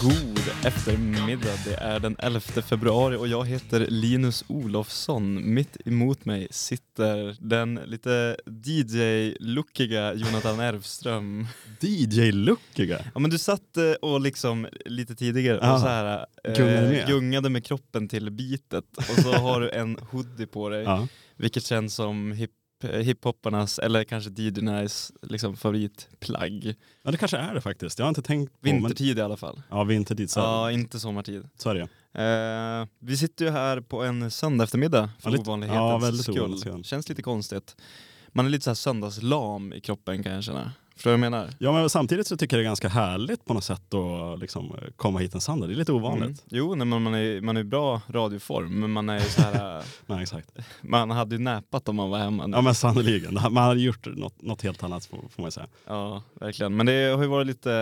God eftermiddag. Det är den 11 februari och jag heter Linus Olofsson. Mitt emot mig sitter den lite DJ-lookiga Jonathan Erfström. DJ-lookiga? Ja men du satt eh, och liksom lite tidigare och så här eh, Gungade med. kroppen till beatet och så har du en hoodie på dig Ja. vilket känns som hip hiphopparnas eller kanske DJ-nice liksom favoritplagg. ja, det kanske är det faktiskt. Jag har inte tänkt på men... Vintertid i alla fall. Ja, vintertid. Så, Ja, inte sommartid. så är det ju. Eh, vi sitter ju här på en söndag eftermiddag för Ja, lite- ovanlighetens ja, skull. ovanligt. Känns lite konstigt. Man är lite så här söndagslam i kroppen kan jag känna. Förstår du vad jag menar? Ja, men samtidigt så tycker jag det är ganska härligt på något sätt att liksom, komma hit en söndag. Det är lite ovanligt. Mm. Jo, nej, men man är man är bra radioform, men man är ju så här, eh, Nej, exakt. man hade ju näpat om man var hemma. nu. Ja, men sannoliken. Man hade gjort något, något helt annat får, får man ju säga. ja, verkligen. Men det har ju varit lite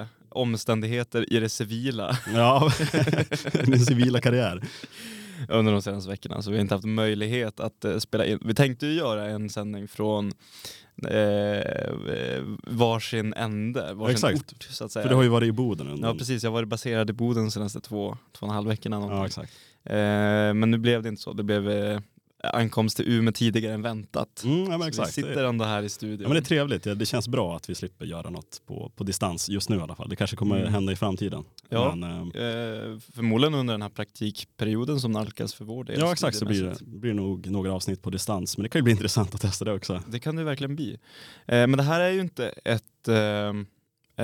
eh, omständigheter i det civila Ja, min civila karriär. under de senaste veckorna, så vi har inte haft möjlighet att eh, spela in. Vi tänkte ju göra en sändning från eh, varsin ände, varsin Exakt. ort så att säga. För du har ju varit i Boden under. Ja precis, jag har varit baserad i Boden de senaste två, två och en halv veckorna. Ja, exakt. Eh, men nu blev det inte så, det blev eh, ankomst till Umeå tidigare än väntat. Mm, ja, Så exakt. vi sitter ändå här i studion. Ja, men det är trevligt. Det känns bra att vi slipper göra något på, på distans just nu i alla fall. Det kanske kommer Mm. hända i framtiden. Ja. Men, eh, Eh, förmodligen under den här praktikperioden som nalkas för vår del. ja exakt så blir det, blir nog några avsnitt på distans. Men det kan ju bli intressant att testa det också. Det kan det verkligen bli. Eh, men det här är ju inte ett eh,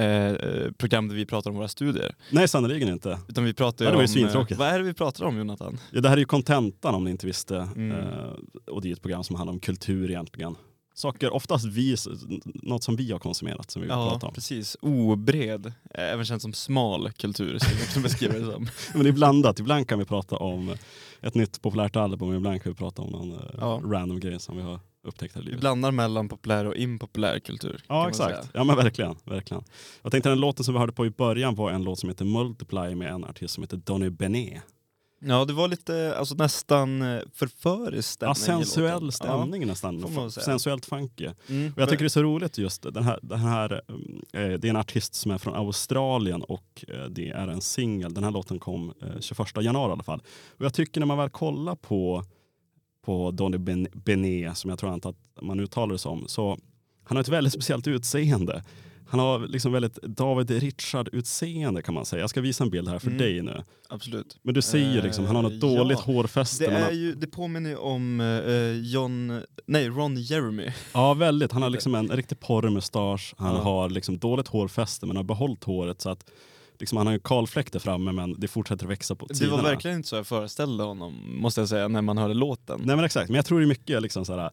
eh, program där vi pratar om våra studier. Nej sannoliken inte. Utan vi pratar ju det ju om... svintråkigt. vad är det vi pratar om Jonathan? Ja, det här är ju kontentan om ni inte visste. Mm. Eh, och det är ett program som handlar om kultur egentligen. Saker, oftast vi, något som vi har konsumerat som vi Ja, prata om. precis. Obred, eh, även känt som smal kultur, skulle jag kunna beskriva det som. Men det är blandat. Ibland kan vi prata om ett nytt populärt album och ibland kan vi prata om någon eh, Ja. random grej som vi har upptäckt här i Vi livet. blandar mellan populär och impopulär kultur. Ja exakt, säga. ja men verkligen, verkligen. Jag tänkte den låten som vi hörde på i början var en låt som heter Multiply med en artist som heter Donny Benet. Ja, det var lite, alltså nästan eh, förförisk stämning Ja, sensuell stämning nästan. väl säga. Sensuellt funky. Ja. Mm. Och jag tycker det är så roligt just den här, den här um, eh, det är en artist som är från Australien och eh, det är en singel. Den här låten kom eh, 21 januari i alla fall. Och jag tycker när man väl kollar på, på Donny Ben- Benet, som jag tror inte att man uttalar det som, så han har ett väldigt speciellt utseende. Han har liksom väldigt David Richard-utseende kan man säga. Jag ska visa en bild här för Mm. dig nu. Absolut. Men du ser ju liksom, han har något Eh, dåligt ja. hårfäste. Det, är ju, det påminner ju om eh, John, nej Ron Jeremy. Ja, väldigt. Han har liksom en riktig porrmustasch. Han Ja. har liksom dåligt hårfäste men har behållit håret så att liksom, han har en kalfläck där framme men det fortsätter växa på Det sidorna. var verkligen inte så jag föreställde honom, måste jag säga, när man hörde låten. Nej men exakt, men jag tror det är mycket liksom såhär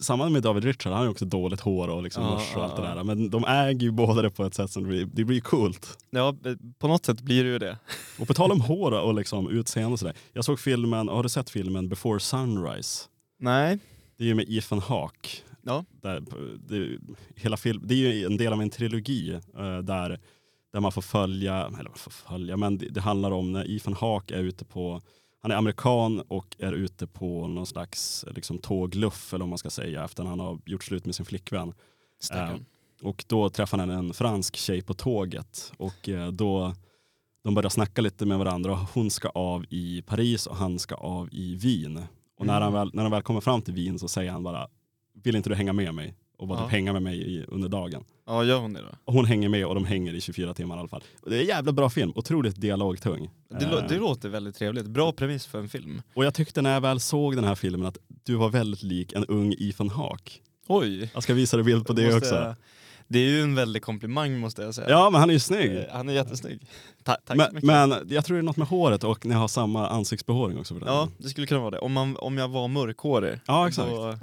samma med David Richard, han har ju också dåligt hår och liksom Ja, och allt det där. Men de äger ju båda det på ett sätt som det blir, det blir coolt. Ja, på något sätt blir det ju det. Och på tal om hår och liksom utseende och sådär. Jag såg filmen, har du sett filmen Before Sunrise? Nej. Det är ju med Ethan Hawke. Ja. Där, det, hela film, det är ju en del av en trilogi eh, där, där man får följa, eller man får följa, men det, det handlar om när Ethan Hawke är ute på, han är amerikan och är ute på någon slags liksom, tågluff eller vad man ska säga efter att han har gjort slut med sin flickvän. Stackarn. Och då träffar han en fransk tjej på tåget och eh, då de börjar snacka lite med varandra och hon ska av i Paris och han ska av i Wien. Och när, Mm. han väl, när de väl kommer fram till Wien så säger han bara vill inte du hänga med mig? Och bara Ja. typ hänga med mig i, under dagen. Ja, gör hon det då? Och hon hänger med och de hänger i 24 timmar i alla fall. Och det är en jävla bra film, otroligt dialogtung. Det, Eh, det låter väldigt trevligt. Bra premiss för en film. och jag tyckte när jag väl såg den här filmen att du var väldigt lik en ung Ethan Hawke. Oj! Jag ska visa dig bild på det Måste också. Det är ju en väldig komplimang måste jag säga. Ja men han är ju snygg. Eh, Han är jättesnygg. Ta- tack Men, men jag tror det är något med håret och ni har samma ansiktsbehåring också. För. Ja, det skulle kunna vara det. Om, man, om jag var mörkhårig. Ja, exakt. Då,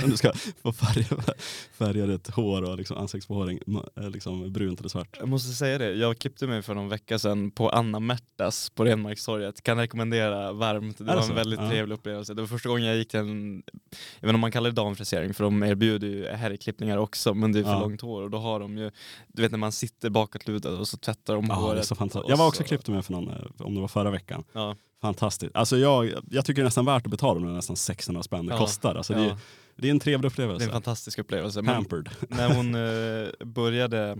du ska få färga, färga ditt hår och liksom ansiktsbehåring m- liksom brunt eller svart. jag måste säga det, jag klippte mig för någon vecka sedan på Anna Märtas på Renmarkstorget. Kan rekommendera varmt. Det var så? en väldigt Ja. trevlig upplevelse. Det var första gången jag gick till en, jag vet inte om man kallar det damfrisering för de erbjuder ju herrklippningar också men det är för Ja. långt hår och då har de ju, du vet när man sitter bakåtlutad och så tvättar de Ja, håret. Jag var också så- klippt mig för någon, eh, om det var förra veckan. Ja, Fantastiskt. Alltså jag, jag tycker det är nästan värt att betala de nästan 600 spänn det Ja. kostar. Alltså det, är, ja, det är en trevlig det är upplevelse. en fantastisk upplevelse. Men Pampered. när hon eh, började eh,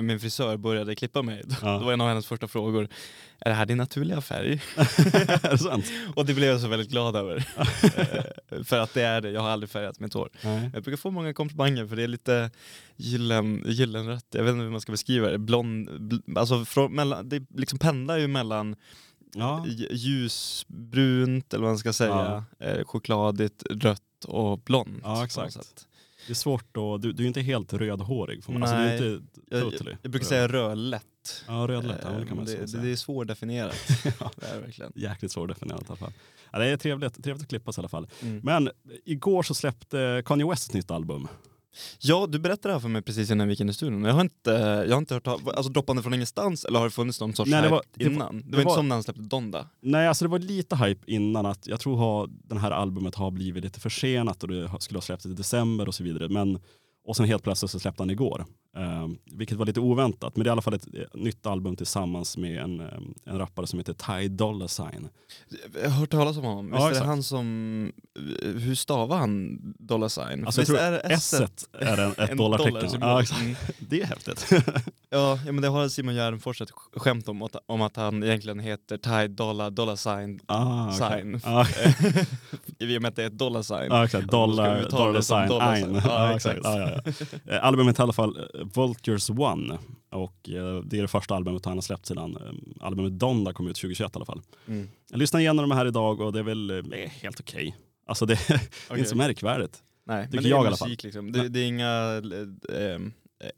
min frisör började klippa mig, då, Ja. då var en av hennes första frågor, är det här din naturliga färg? är det? Och det blev jag så väldigt glad över. Eh, för att det är det, jag har aldrig färgat mitt hår. Nej. Jag brukar få många komplimanger för det är lite gyllen, gyllenrött, jag vet inte hur man ska beskriva det. Blond, bl- alltså från, mellan, det liksom pendlar ju mellan Ja. ljusbrunt eller vad man ska säga, eh, chokladigt, rött och blont. Ja, exakt. Det är svårt att, du, du är inte helt rödhårig. Får man. Alltså, du är inte Jag, totally. jag, brukar säga rödlätt. Ja, rödlätt. Ja, det kan man Eh, säga. det, det är svårdefinierat. det är verkligen. Jäkligt svårdefinierat i alla fall. Ja, det är trevligt, trevligt att klippas i alla fall. Mm. Men igår så släppte Kanye West ett nytt album. Ja, du berättade det här för mig precis innan vi gick in i studion. Jag har inte, jag har inte hört alltså droppande från ingenstans eller har det funnits någon sorts Nej, det hype var- det var- innan? Det, det var inte var- som när han släppte Donda. Nej, alltså det var lite hype innan att jag tror ha, den här albumet har blivit lite försenat och det skulle ha släppts i december och så vidare. Men, och sen helt plötsligt så släppte han igår. Eh, vilket var lite oväntat. Men det är i alla fall ett, eh, nytt album tillsammans med en, eh, en rappare som heter Ty Dolla Sign. Jag har hört talas om honom. Ja, Visst är det exakt. han som, hur stavar han dollar sign? Alltså jag Visst tror är S är en, ett en dollartecken. dollarsymbol? Ja, exakt. Mm. Det är häftigt. Ja, men det har Simon Gärdenfors ett sk- skämt om, om att han egentligen heter Ty Dollar Dollar Sign. ah. Sign. Ja, I och med att det är ett dollar sign. Ja exakt, Då ska dollar, dollar som sign, dollar sign. Ja, Ja, exakt. exakt. Ja, ja, ja. Eh, Albumet i alla fall eh, Vultures One. Och eh, det är det första albumet han har släppt sedan eh, albumet Donda kom ut 2021 i alla fall. Mm. Jag lyssnade igenom de här idag och det är väl eh, helt okej. Alltså det är Okej. inte så märkvärdigt. Nej, Tycker men det är jag fall. musik liksom. Det, det är inga eh,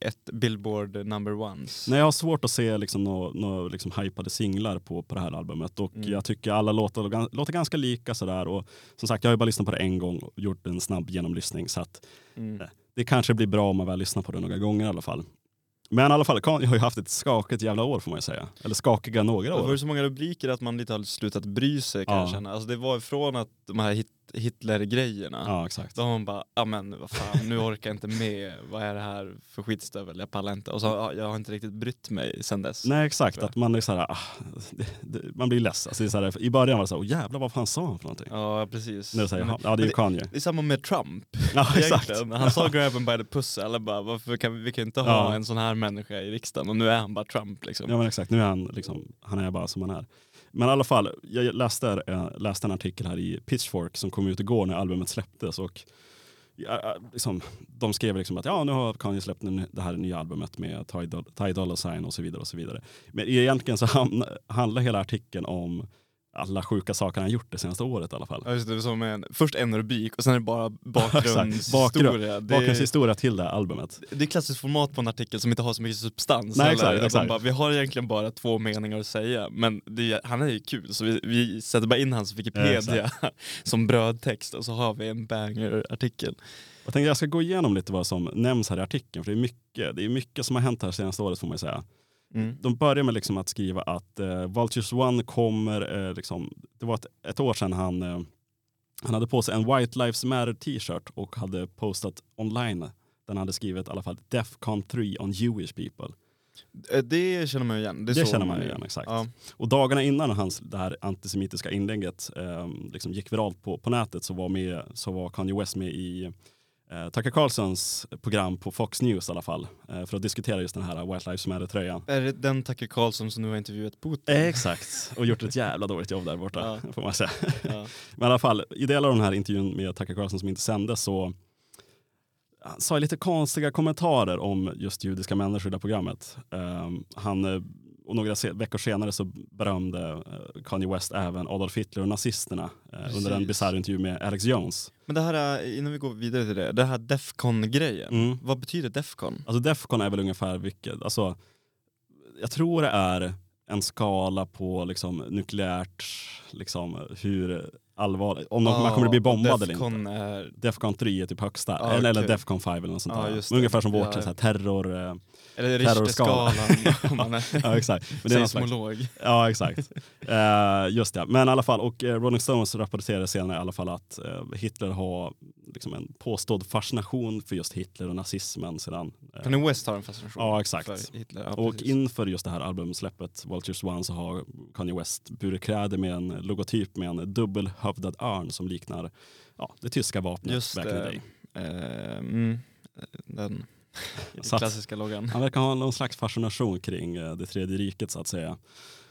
ett billboard number ones. Nej, jag har svårt att se liksom några nå, liksom hypade singlar på, på det här albumet och Mm. jag tycker alla låtar låter ganska lika sådär och som sagt jag har ju bara lyssnat på det en gång och gjort en snabb genomlyssning så att Mm. Det kanske blir bra om man väl lyssnar på det några gånger i alla fall. Men i alla fall, Kanye har ju haft ett skakigt jävla år får man ju säga. Eller skakiga några Det var år. ju så många rubriker att man lite har slutat bry sig kan Ja. jag känna. Alltså det var från att de här hit, Hitler-grejerna, Ja, exakt. då har man bara, ja men vad fan, nu orkar jag inte med, vad är det här för skitstövel, jag pallar inte. Och så ja, jag har inte riktigt brytt mig sen dess. Nej exakt, att man är så här, ah, det, det, man blir less. Alltså, så här, I början var det så här, jävlar vad fan sa han för någonting? Ja precis. Nu säger han, ja det är ju Kanye. det är samma med Trump. Ja exakt. egentligen. Han sa grab him by the pussy, alla bara varför kan vi, vi kan inte ha Ja. en sån här människa i riksdagen och nu är han bara Trump liksom. Ja men exakt, nu är han liksom, han är bara som han är. Men i alla fall, jag läste, eh, läste en artikel här i Pitchfork som kom ut igår när albumet släpptes och ja, liksom, de skrev liksom att ja nu har Kanye släppt det här nya albumet med Ty Doll- Ty Dolla Sign och så vidare och så vidare. Men egentligen så handlar hela artikeln om alla sjuka saker han gjort det senaste året i alla fall. Ja, just det, som en, först en rubrik och sen är det bara bakgrundshistoria. Bakgrundshistoria till det här albumet. det är klassiskt format på en artikel som inte har så mycket substans. Nej, exakt, exakt. Bara, vi har egentligen bara två meningar att säga, men det, han är ju kul så vi, vi sätter bara in hans Wikipedia som brödtext och så har vi en banger-artikel. Jag tänkte jag ska gå igenom lite vad som nämns här i artikeln för det är mycket, det är mycket som har hänt här senaste året får man ju säga. Mm. de börjar med liksom att skriva att eh, Vultures One kommer, eh, liksom, det var ett, ett år sedan han, eh, han hade på sig en White Lives Matter t-shirt och hade postat online. Den hade skrivit i alla fall Defcon 3 on Jewish people. Eh, Det känner man ju igen. Det, Det känner man ju igen, exakt. Ja. Och dagarna innan hans, det här antisemitiska inlägget eh, liksom gick viralt på, på nätet så var, med, så var Kanye West med i eh, Tucker Carlsons program på Fox News i alla fall. Eh, för att diskutera just den här White Lives Matter-tröjan. Är det den Tucker Carlson som nu har intervjuat Putin? Exakt, och gjort ett jävla dåligt jobb där borta Ja. får man säga. Ja. Men i alla fall, i delar av den här intervjun med Tucker Carlson som inte sändes så han sa lite konstiga kommentarer om just judiska människor i det här programmet. Ehm, han, eh, och några se- veckor senare så berömde eh, Kanye West även Adolf Hitler och nazisterna eh, under en bisarr intervju med Alex Jones. Men det här, är- innan vi går vidare till det, det här Defcon-grejen, Mm. vad betyder Defcon? Alltså Defcon är väl ungefär vilket, alltså, jag tror det är en skala på liksom, nukleärt, liksom, hur allvarligt, om de, man kommer att bli bombad eller inte. Defcon är... Defcon 3 är typ högsta, Ja, eller, eller okej. Defcon 5 eller något sånt Ja, där. Ungefär som vårt Ja, så här, terror. Eller. Richterskalan Ja exakt. Men det är seismolog. ja exakt. Eh, just det. Men i alla fall, och eh, Rolling Stones rapporterade senare i alla fall att eh, Hitler har liksom en påstådd fascination för just Hitler och nazismen sedan. Kanye West har en fascination Ja, exakt. Hitler. Ja, och inför just det här albumsläppet, Vultures One, så har Kanye West burit kläder med en logotyp med en dubbelhövdad örn som liknar ja, det tyska vapnet Just back in the day. Mm, den. Att- Klassiska loggan. Han verkar ha någon slags fascination kring eh, det tredje riket så att säga.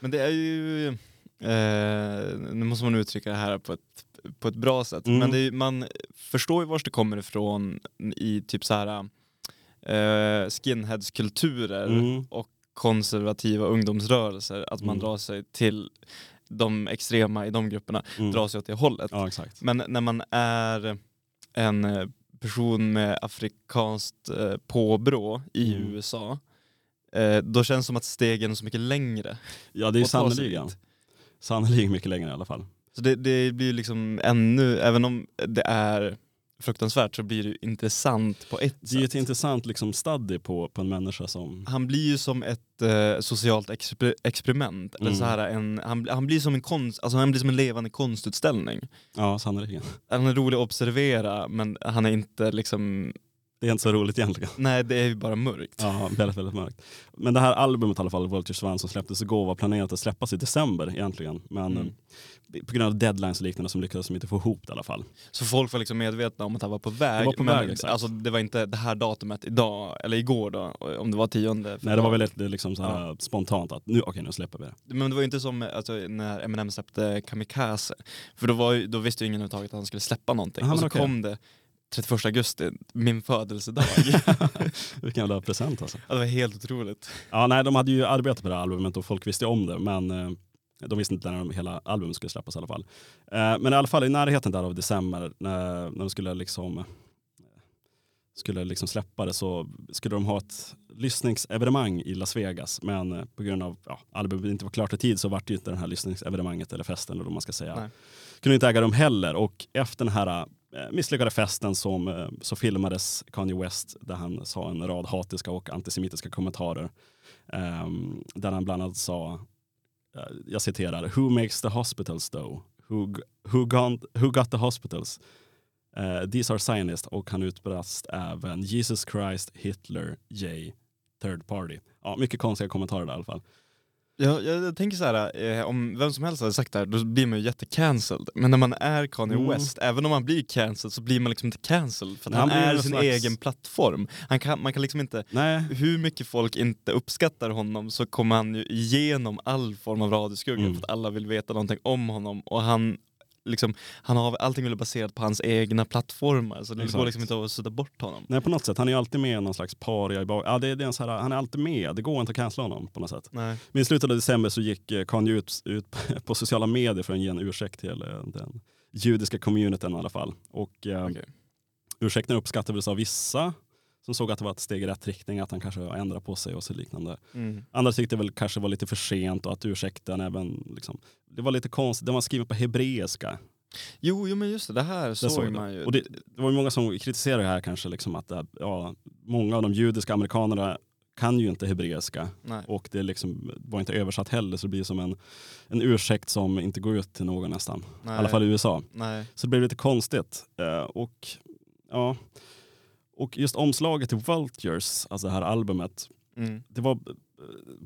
Men det är ju, eh, nu måste man uttrycka det här på ett, på ett bra sätt, Mm. men det är, man förstår ju var det kommer ifrån i typ så här eh, skinheadskulturer Mm. och konservativa ungdomsrörelser, att man Mm. drar sig till de extrema i de grupperna, Mm. drar sig åt det hållet. Ja exakt. Men när man är en eh, person med afrikanskt eh, påbrå i Mm. USA, eh, då känns det som att stegen är så mycket längre. Ja det är sannerligen. Sannerligen mycket längre i alla fall. Så det, det blir liksom ännu, även om det är fruktansvärt så blir det intressant på ett Det är ett sätt. intressant liksom, study på, på en människa som... Han blir ju som ett eh, socialt exper experiment. Eller Mm. så här, en, han, han, blir som en konst, alltså han blir som en levande konstutställning. Ja sannerligen. Han är rolig att observera men han är inte liksom, Det är inte så roligt egentligen. nej det är ju bara mörkt. Ja, väldigt, väldigt mörkt. Men det här albumet i alla fall, Vulture Swan, som släpptes igår var planerat att släppas i december egentligen. Men Mm. eh, på grund av deadlines och liknande så lyckades de inte få ihop det i alla fall. Så folk var liksom medvetna om att han var på väg. Han var på men väg, exakt. alltså, det var inte det här datumet idag, eller igår då, om det var tionde. Nej, det var väldigt det liksom så här spontant att nu, okej, nu släpper vi det. Men det var ju inte som alltså, när Eminem släppte Kamikaze. För då, var då visste ju ingen överhuvudtaget att han skulle släppa någonting. Aha, och så okej. kom det 31 augusti, min födelsedag. Vilken jävla present alltså. Ja, det var helt otroligt. Ja, nej, de hade ju arbetat på det här albumet och folk visste om det, men eh, de visste inte när de, hela albumet skulle släppas i alla fall. Eh, men i alla fall i närheten där av december, när, när de skulle liksom eh, skulle liksom släppa det så skulle de ha ett lyssningsevenemang i Las Vegas. Men på grund av ja, albumet inte var klart i tid så vart det inte det här lyssningsevenemanget eller festen eller vad man ska säga. Nej. Kunde inte äga rum heller och efter den här Eh, misslyckade festen som, eh, så filmades Kanye West där han sa en rad hatiska och antisemitiska kommentarer. Um, där han bland annat sa, eh, jag citerar, Who makes the hospitals though? Who, who, got, who got the hospitals? Uh, these are Zionists och han utbrast även Jesus Christ, Hitler, J, third party. Ja, mycket konstiga kommentarer där i alla fall. Jag, jag, jag tänker så här, eh, om vem som helst hade sagt det här, då blir man ju jättecancelled. Men när man är Kanye Mm. West, även om man blir cancelled så blir man liksom inte cancelled. För han han är sin slags- egen plattform. Han kan, man kan liksom inte, Nej, hur mycket folk inte uppskattar honom så kommer han ju igenom all form av radioskugga Mm. för att alla vill veta någonting om honom. Och han, liksom, han har allting väl baserat på hans egna plattformar så det Exakt. går liksom inte att sudda bort honom. Nej på något sätt, han är ju alltid med i någon slags paria i bak. Ja, det, det är en så här, han är alltid med, det går inte att cancella honom på något sätt. Nej. Men i slutet av december så gick eh, Kanye ut, ut på sociala medier för att ge en ursäkt till eh, den judiska communityn i alla fall. Och eh, Okej. ursäkten uppskattades av vissa som såg att det var ett steg i rätt riktning, att han kanske ändrar på sig och så liknande. Mm. Andra tyckte väl kanske var lite för sent och att ursäkten även, liksom, det var lite konstigt, den var skriven på hebreiska. Jo, jo men just det, det här Det såg såg man ju. Och det, det var många som kritiserade det här kanske, liksom att ja, många av de judiska amerikanerna kan ju inte hebreiska Nej. och det liksom var inte översatt heller så det blir som en, en ursäkt som inte går ut till någon nästan. Nej. I alla fall i USA. Nej. Så det blev lite konstigt. Eh, och, ja. Och just omslaget till Vultures, alltså det här albumet, Mm. det var,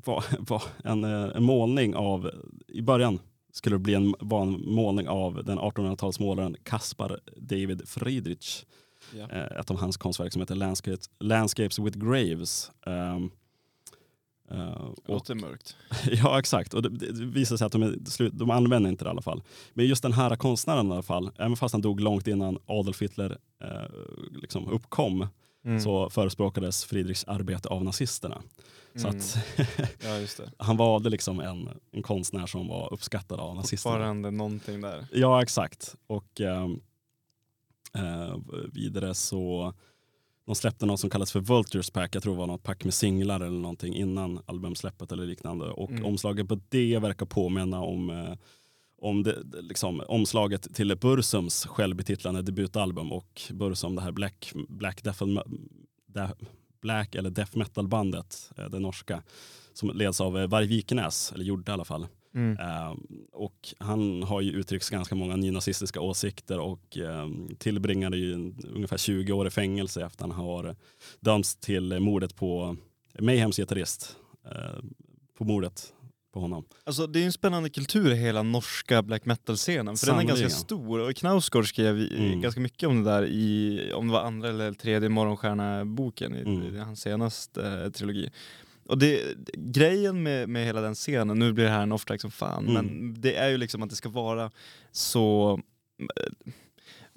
var, var en, eh, en målning av, i början skulle det bli en, var en målning av den 1800-talsmålaren Caspar David Friedrich. Eh, ett av hans konstverk som heter Landscapes, Landscapes with Graves. Um, uh, och, Låter mörkt. ja exakt, och det, det visar sig att de, är, de använder inte det i alla fall. Men just den här konstnären i alla fall, även fast han dog långt innan Adolf Hitler eh, liksom uppkom, Mm. så förespråkades Friedrichs arbete av nazisterna. Så Mm. att Ja han valde liksom en, en konstnär som var uppskattad av nazisterna. Fortfarande någonting där. Ja exakt. Och ehm, eh, vidare så de släppte något som kallas för Vultures Pack. Jag tror det var något pack med singlar eller någonting innan albumsläppet eller liknande. Och Mm. omslaget på det verkar påminna om, eh, om det, liksom, omslaget till Bursums självbetitlade debutalbum och Bursum, det här Black, Black, Death, De- Black eller Death Metal bandet, eh, det norska, som leds av eh, Varg Vikenäs, eller gjorde i alla fall. Mm. Eh, och han har ju uttryckt ganska många nynazistiska åsikter och eh, tillbringade ju ungefär 20 år i fängelse efter han har dömts till mordet på Mayhems gitarrist. Eh, på mordet på honom. Alltså det är en spännande kultur i hela norska black metal-scenen, för den är ganska stor. Och Knausgård skrev Mm. ganska mycket om det där i, om det var andra eller tredje Morgonstjärna-boken i, Mm. i hans senaste eh, trilogi. Och det, grejen med, med hela den scenen, nu blir det här en off-track som fan, Mm. men det är ju liksom att det ska vara så eh,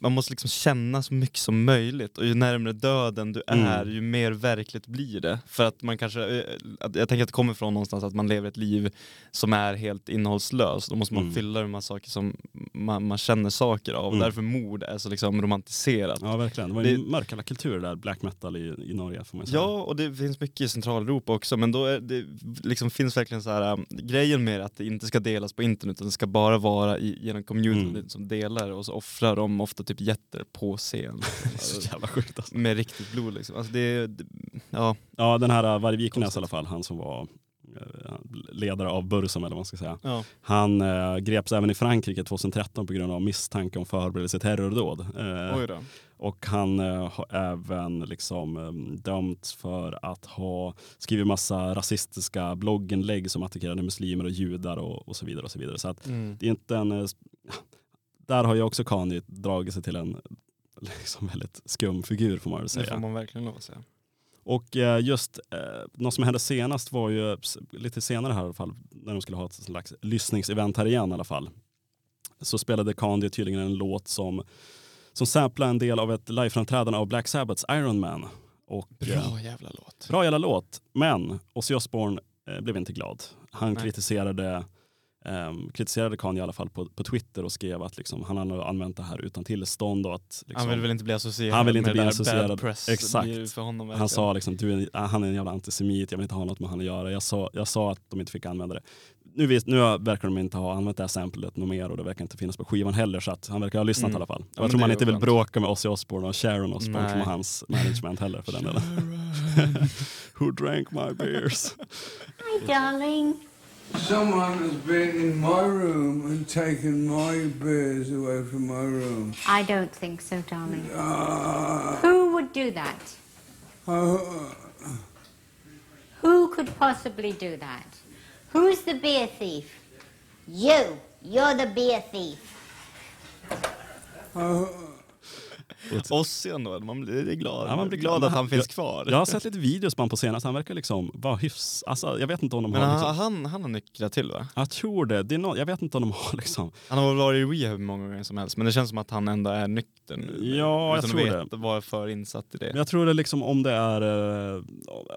man måste liksom känna så mycket som möjligt och ju närmare döden du Mm. är ju mer verkligt blir det. För att man kanske, eh, jag tänker att det kommer från någonstans att man lever ett liv som är helt innehållslöst. Då måste man Mm. fylla det med saker som man, man känner saker av. Mm. Därför mord är så liksom romantiserat. Ja verkligen, det var ju Det- en mörkalla kultur där, black metal i, i Norge får man säga. Ja, och det finns mycket i Centraleuropa också, men då är det liksom finns verkligen så här um, grejen med att det inte ska delas på internet, utan det ska bara vara i, genom communityn Mm. som delar och så offrar de ofta typ jätter på scen. Är så jävla sjukt alltså. med riktigt blod liksom. Alltså det, det, ja, Ja den här Varg Vikenäs Konstigt. i alla fall, han som var eh, ledare av Bursum eller vad man ska säga. ja. Han eh, greps även i Frankrike 2013 på grund av misstanke om förberedelse till terrordåd. Eh, och han eh, har även liksom, dömts för att ha skrivit massa rasistiska blogginlägg som attackerade muslimer och judar och, och så vidare. och så vidare. Så att Mm. det är inte en... Där har ju också Kanye dragit sig till en liksom väldigt skum figur får man väl Det säga. får man verkligen lov att säga. Och eh, just eh, något som hände senast var ju lite senare här i alla fall, när de skulle ha ett slags lyssningsevent här igen i alla fall. Så spelade Kanye tydligen en låt som, som samplade en del av ett liveframträdande av Black Sabbaths Iron Man. Och, eh, Bra jävla låt. bra jävla låt, men Ozzy Osbourne blev inte glad. Han Nej. kritiserade Um, kritiserade Kanye i alla fall på, på Twitter och skrev att liksom, han har använt det här utan tillstånd och att liksom, han vill väl inte bli associerad Han vill inte med bli det där associerad. bad press. Exakt. Honom Han sa liksom, du är, en- ah, han är en jävla antisemit, jag vill inte ha något med han att göra. Jag sa, jag sa att de inte fick använda det. Nu, vis, nu verkar de inte ha använt det här samplet något mer och det verkar inte finnas på skivan heller så att han verkar ha lyssnat Mm. i alla fall. Ja, jag tror man inte vill skönt. bråka med Ozzy Osbourne och Sharon Osbourne som Nej. har hans management heller för den delen. Who drank my beers? Hi, darling. Someone has been in my room and taken my beers away from my room. I don't think so, darling. Uh, Who would do that? uh, Who could possibly do that? Who's the beer thief? You. You're the beer thief. uh, Ozzy ändå, man blir glad. Ja, man blir glad. att han finns kvar. Jag har sett lite videos på honom på senaste, han verkar liksom vara hyfs... Alltså, jag vet inte om de Men har... han, Liksom, han, han har nycklat till va? jag tror det. det är nå- jag vet inte om de har liksom... Han har väl varit i rehab många gånger som helst, men det känns som att han ändå är nykter nu. Ja, jag Utan tror att veta, vara för insatt i det. Men jag tror det liksom om det är eh,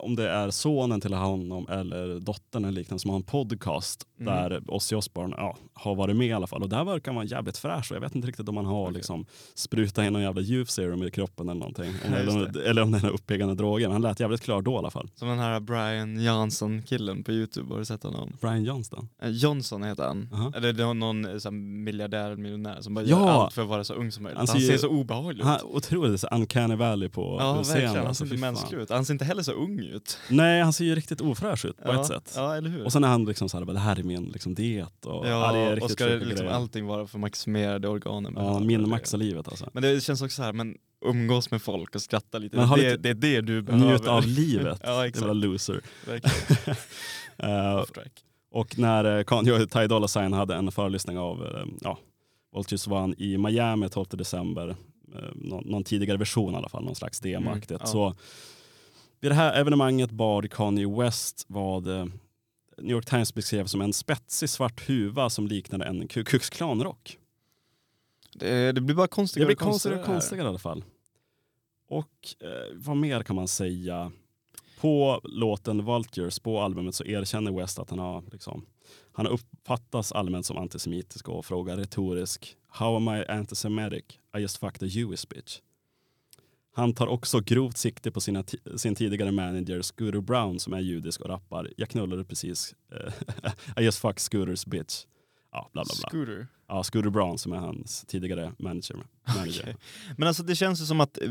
om det är sonen till honom eller dottern eller liknande som har en podcast Mm. där Ozzy Osbourne ja, har varit med i alla fall. Och där verkar han vara jävligt fräsch och jag vet inte riktigt om han har Okej. liksom sprutat in någon jävla youth serum i kroppen eller någonting. Ja, eller, eller om det är uppiggande droger. Men han lät jävligt klar då i alla fall. Som den här Brian Johnson-killen på Youtube, har du sett honom? Brian Johnston. Eh, Johnson heter han. Aha. Eller det var någon eh, så här, miljardär, miljonär som bara Ja. gör allt för att vara så ung som möjligt. Han Han, ser ju- så obehaglig ut. Han, otroligt så uncanny valley på ja, scenen. verkligen. Han alltså, ser inte mänsklig ut. Han ser inte heller så ung ut. Nej, han ser ju riktigt ofräsch ut på ja. ett sätt. Ja, eller hur? Och sen är han liksom så här, det här är min liksom, diet. Och, ja, det är och ska sjuka liksom grejer. allting vara för maximerade organen. Ja, minmaxa livet alltså. Men det känns också så här, men umgås med folk och skratta lite. Det, lite- det är det du behöver. Njut av livet. ja, exakt. loser. Track. och när eh, Kanye och Ty Dolla Sign hade en föreläsning av uh, ja, Vultures One i Miami 12 december, eh, någon, någon tidigare version i alla fall, någon slags demoaktigt. Mm, ja. Så vid det här evenemanget bad Kanye West vad eh, New York Times beskrev som en spetsig svart huva som liknade en Ku Klux Klan-rock. Det, det blir bara Det konstigare blir och konstigare. konstigare och konstigare i alla fall. Och eh, vad mer kan man säga? På låten Vultures, på albumet, så erkänner West att han har, liksom, han har uppfattats allmänt som antisemitisk och frågar retorisk How am I antisemitic? I just fucked a Jewish bitch. Han tar också grovt sikte på sina sin tidigare manager Scooter Brown som är judisk och rappar Jag knullade precis, eh, I just fucked Scooters bitch. Ja, bla bla bla. Scooter. Ja, Scooter Brown som är hans tidigare manager. manager. Okej. Men alltså det känns ju som att eh,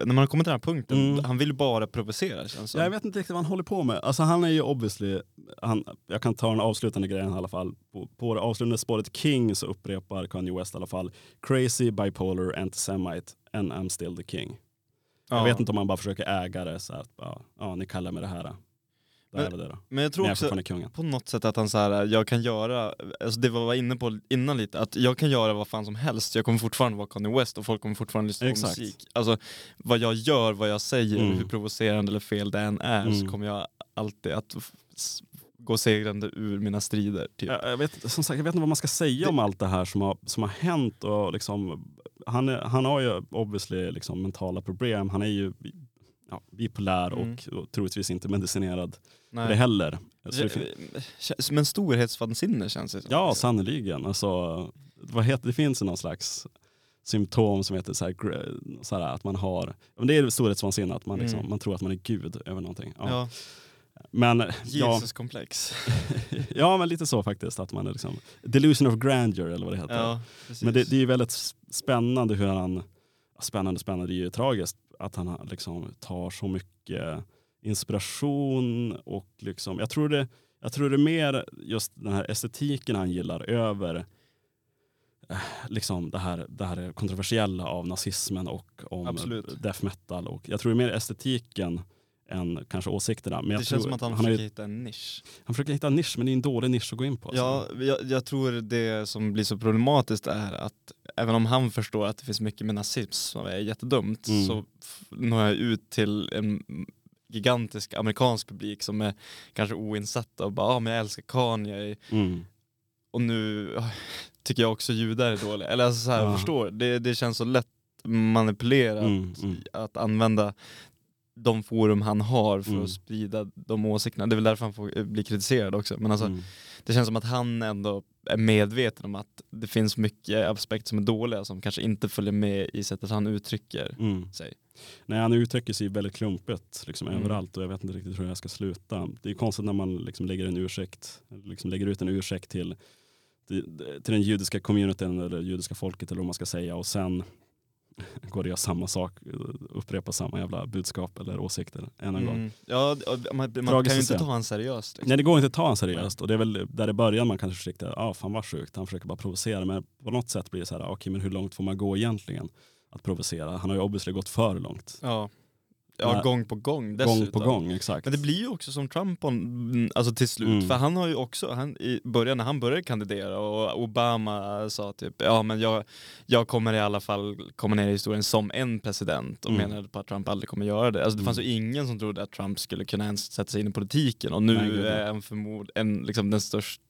när man har kommit till den här punkten, Mm. han vill bara provocera känns det Ja, jag vet inte riktigt vad han håller på med. Alltså han är ju obviously, han, jag kan ta den avslutande grejen i alla fall. På, på det avslutande spåret King så upprepar Kanye West i alla fall Crazy, bipolar, antisemite and I'm still the king. Ja. Jag vet inte om han bara försöker äga det så att ja, ja, ni kallar mig det här. Där är det då. Men jag tror Men jag också på något sätt att han så här, jag kan göra, alltså det var jag var inne på innan lite, att jag kan göra vad fan som helst, jag kommer fortfarande vara Kanye West och folk kommer fortfarande lyssna Exakt. på musik. Alltså vad jag gör, vad jag säger, Mm. hur provocerande eller fel det än är, Mm. så kommer jag alltid att gå segrande ur mina strider. Typ. Jag, jag, vet, som sagt, jag vet inte vad man ska säga om allt det här som har, som har hänt. Och liksom, han, är, han har ju obviously liksom mentala problem. Han är ju ja, bipolär Mm. och, och troligtvis inte medicinerad Nej. det heller. Det fin- Känns- Men storhetsvansinne känns det som. ja, sannerligen. Alltså, vad heter, det finns någon slags symptom som heter så här, så här att man har, ja, det är storhetsvansinne, att man, liksom, Mm. man tror att man är gud över någonting. Ja. Ja, Men, ja, Jesus-komplex. ja, men lite så faktiskt. Att man är liksom, delusion of grandeur eller vad det heter. Ja. Men det, det är ju väldigt spännande hur han, ja, spännande spännande, det är ju tragiskt att han liksom tar så mycket inspiration och liksom, jag tror det, jag tror det är mer just den här estetiken han gillar över eh, liksom det här, det här kontroversiella av nazismen och om Absolut. death metal. Och jag tror det är mer estetiken än kanske åsikterna. Men det tror, känns som att han, han, försöker ju, hitta en nisch. han försöker hitta en nisch men det är en dålig nisch att gå in på. alltså. Ja, jag, jag tror det som blir så problematiskt är att även om han förstår att det finns mycket med nazism som är jättedumt Mm. så når jag ut till en gigantisk amerikansk publik som är kanske oinsatta och bara ah, men jag älskar Kanye Mm. och nu ah, tycker jag också judar är dåliga. Eller alltså så här, Ja. förstår, det, det känns så lätt manipulerat Mm, mm. att använda de forum han har för Mm. att sprida de åsikterna. Det är väl därför han får eh, bli kritiserad också. Men alltså, Mm. det känns som att han ändå är medveten om att det finns mycket aspekter som är dåliga som kanske inte följer med i sättet han uttrycker Mm. sig. Nej, han uttrycker sig väldigt klumpigt liksom, Mm. överallt och jag vet inte riktigt hur jag ska sluta. Det är konstigt när man liksom lägger en ursäkt, liksom lägger ut en ursäkt till, till, till den judiska communityn eller judiska folket eller vad man ska säga och sen går det att göra samma sak, upprepa samma jävla budskap eller åsikter än en gång. Mm. Ja, och man, man kan ju inte ta han seriöst. Liksom. Nej det går inte att ta honom seriöst och det är väl där i början man kanske försökte, ja ah, fan vad sjukt, han försöker bara provocera men på något sätt blir det så här, okej men hur långt får man gå egentligen att provocera? Han har ju obviously gått för långt. Ja, ja Nej. gång på gång Gång dessutom. på gång, exakt. Men det blir ju också som Trump on, alltså till slut, Mm. för han har ju också, han, i början när han började kandidera och Obama sa typ, ja men jag, jag kommer i alla fall komma ner i historien som en president och Mm. menade på att Trump aldrig kommer göra det. Alltså det Mm. fansk ju ingen som trodde att Trump skulle kunna ens sätta sig in i politiken och nu Nej, är han förmod, en, liksom den största,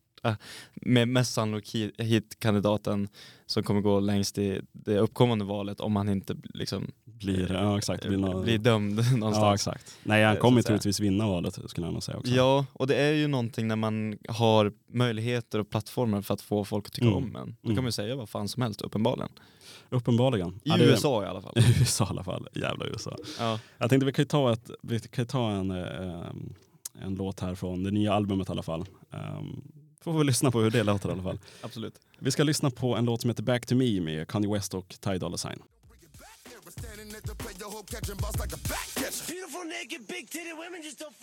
med mest sannolikt kandidaten som kommer gå längst i det uppkommande valet om han inte liksom, blir, ja, exakt, blir, något, blir dömd Ja någonstans. exakt. Nej han Eh, kommer troligtvis vinna valet skulle jag nog säga också. Ja, och det är ju någonting när man har möjligheter och plattformar för att få folk att tycka Mm. om en. Då Mm. kan man ju säga vad fan som helst uppenbarligen. Uppenbarligen. I Ja, USA i alla fall. I USA i alla fall. Jävla USA. Ja. Jag tänkte vi kan ju ta, ett, vi kan ju ta en, eh, en låt här från det nya albumet i alla fall. Um, får vi lyssna på hur det låter i alla fall. Absolut. Vi ska lyssna på en låt som heter Back to Me med Kanye West och Ty Dolla Sign.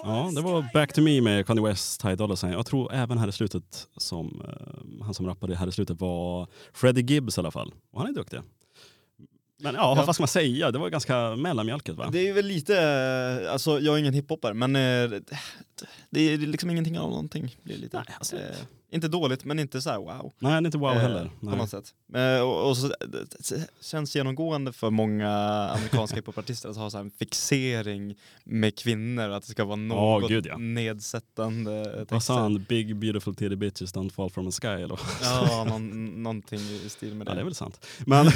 Ja, det var Back to Me med Kanye West, Ty Dolla Sign. Jag tror även här i slutet, som, eh, han som rappade här i slutet var Freddie Gibbs i alla fall. Och han är duktig. Men ja, Ja. vad ska man säga? Det var ganska mellanmjölkigt va? Det är väl lite, alltså jag är ingen hiphoppare men eh, det är liksom ingenting av någonting. Det är lite, Nej, alltså- eh, inte dåligt men inte så här wow. Nej, inte wow Eh, heller. På något sätt. Eh, och, och så, det känns genomgående för många amerikanska hiphopartister att ha så en fixering med kvinnor, att det ska vara något gud, ja. nedsättande. Vad sa han? Big beautiful titty bitches don't fall from the sky eller? Ja, någon, någonting i stil med det. Ja, det är väl sant. Men,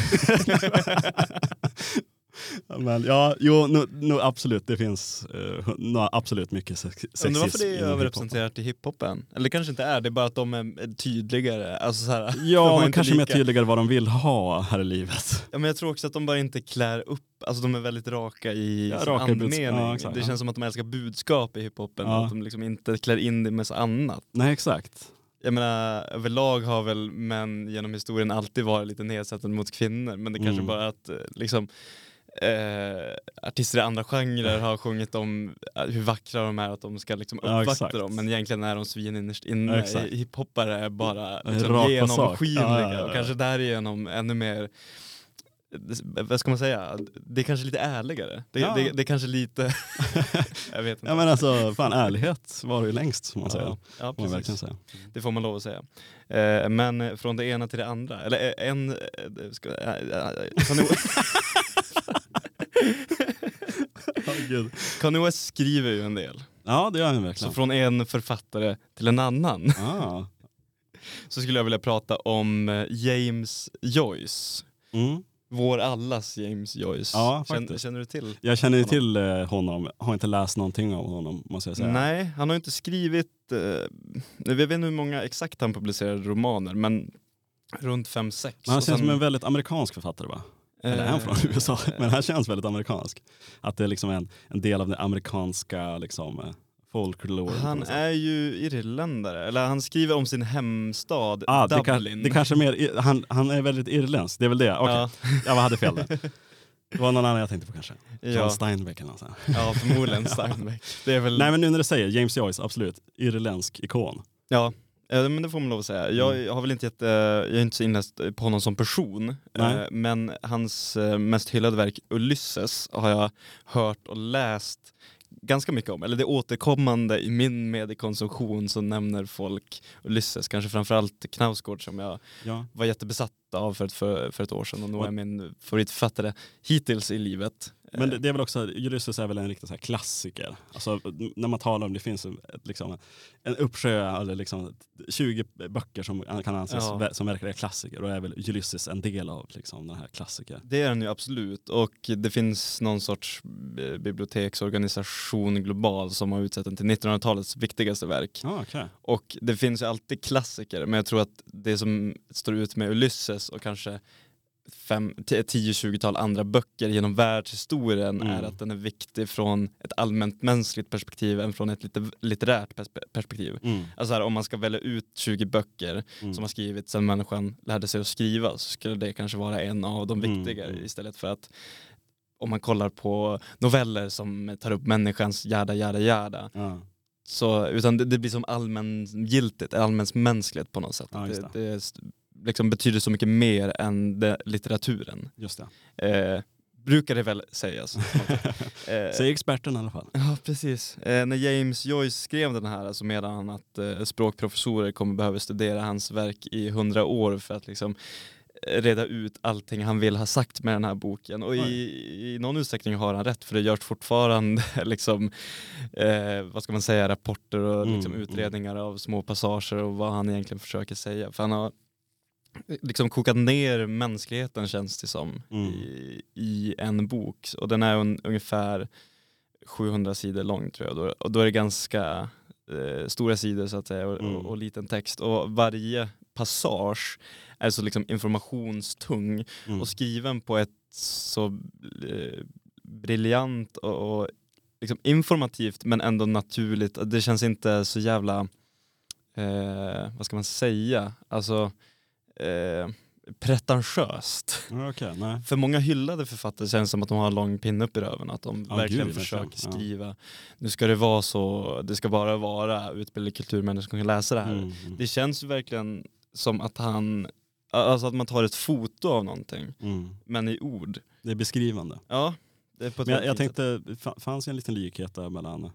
men ja, jo, nu, nu absolut, det finns uh, nu, absolut mycket sex, sexism Undrar varför det är överrepresenterat i hiphopen? Eller kanske inte är, det är bara att de är tydligare. Alltså så här, de Ja, inte kanske mer lika- tydligare vad de vill ha här i livet. Ja, men jag tror också att de bara inte klär upp, alltså de är väldigt raka i Ja, raka andemening. ja, exakt, det ja. känns som att de älskar budskap i hiphopen, Ja. att de liksom inte klär in det med så annat. Nej, exakt. Jag menar, överlag har väl män genom historien alltid varit lite nedsättande mot kvinnor, men det kanske Mm. bara att eh, liksom Eh, artister i andra genrer har sjungit om eh, hur vackra de är, att de ska liksom Ja, uppvakta exakt. dem, men egentligen är de svin innerst inne. Ja. Hiphoppare är bara liksom genomskinliga Ja, ja, ja, ja. och kanske därigenom ännu mer det- vad ska man säga, det är kanske lite ärligare. Det, Ja. det, det är kanske lite, jag vet inte. Ja men alltså, fan ärlighet var ju längst som man säger. Ja, ja, Får man precis. säga. Det får man lov att säga. Eh, men eh, från det ena till det andra, eller eh, en... Eh, ska, eh, eh, Herregud. Kanye West skriver ju en del. Ja det gör han Så verkligen. från en författare till en annan Ah. så skulle jag vilja prata om eh, James Joyce. Mm. Vår allas James Joyce. Ja, känner, känner du till? Jag känner Honom. till eh, honom, har inte läst någonting av honom måste jag säga. Nej, han har inte skrivit, eh, jag vet inte hur många exakt han publicerade romaner, men runt fem sex. Men han känns sen, som en väldigt amerikansk författare va? Eller är han från eh, USA? Men han känns väldigt amerikansk. Att det är liksom en, en del av den amerikanska liksom, eh, folklore. Han är ju irländare, eller han skriver om sin hemstad ah, det, kan, Dublin. det kanske är mer, han, han är väldigt irländsk, det är väl det? Okej, ja, jag hade fel där. Det var någon annan jag tänkte på kanske. John ja, Steinbeck eller något sånt. ja, förmodligen Steinbeck. Det är väl, Nej men nu när du säger James Joyce, absolut. Irländsk ikon. ja, eh, men det får man lov att säga. Jag Mm. har väl inte jätte, jag är inte så inläst på honom som person, eh, men hans eh, mest hyllade verk Ulysses har jag hört och läst ganska mycket om, eller det är återkommande i min mediekonsumtion så nämner folk Ulysses, kanske framförallt Knausgård som jag Ja. var jättebesatt av för ett, för, för ett år sedan och nu är min favoritförfattare hittills i livet. Men det, det är väl också, Ulysses är väl en riktig så klassiker. Alltså, när man talar om det finns ett, liksom, en uppsjö, eller liksom 20 böcker som kan anses Ja. som verkligen är klassiker och är väl Ulysses en del av liksom, den här klassiker. Det är den ju absolut och det finns någon sorts eh, biblioteksorganisation global som har utsett den till 1900-talets viktigaste verk. Ah, okay. Och det finns ju alltid klassiker men jag tror att det som står ut med Ulysses och kanske 10-20-tal andra böcker genom världshistorien Mm. är att den är viktig från ett allmänt mänskligt perspektiv än från ett lite litterärt perspe- perspektiv. mm. Alltså här, om man ska välja ut 20 böcker Mm. som har skrivits sedan människan lärde sig att skriva så skulle det kanske vara en av de Mm, viktigare mm. istället för att om man kollar på noveller som tar upp människans jada jada Ja. så, utan det, det blir som allmängiltigt, allmänmänskligt på något sätt. Ja, det det liksom betyder så mycket mer än det, litteraturen. Just det. Eh, brukar det väl sägas. eh, Säger experten i alla fall. Ja, precis. Eh, när James Joyce skrev den här så menade han att eh, språkprofessorer kommer behöva studera hans verk i hundra år för att liksom eh, reda ut allting han vill ha sagt med den här boken. Och i, i någon utsträckning har han rätt för det görs fortfarande liksom, eh, vad ska man säga, rapporter och Mm, liksom, mm. utredningar av små passager och vad han egentligen försöker säga. För han har liksom kokat ner mänskligheten känns det som Mm. i, i en bok. Och den är un, ungefär 700 sidor lång tror jag. Då, och då är det ganska eh, stora sidor så att säga och, Mm. och, och liten text. Och varje passage är så liksom informationstung Mm. och skriven på ett så eh, briljant och, och liksom informativt men ändå naturligt. Det känns inte så jävla, eh, vad ska man säga, alltså eh, pretentiöst. Nej. För många hyllade författare känns som att de har en lång pinne upp i röven, att de Ja, verkligen gud, försöker. Ja. skriva, nu ska det vara så, det ska bara vara utbildade kulturmänniskor som kan läsa det här. Mm. mm. Det känns verkligen som att han, alltså att man tar ett foto av någonting, Mm. men i ord. Det är beskrivande. Ja, det är på Men jag, jag tänkte, fanns en liten likhet där mellan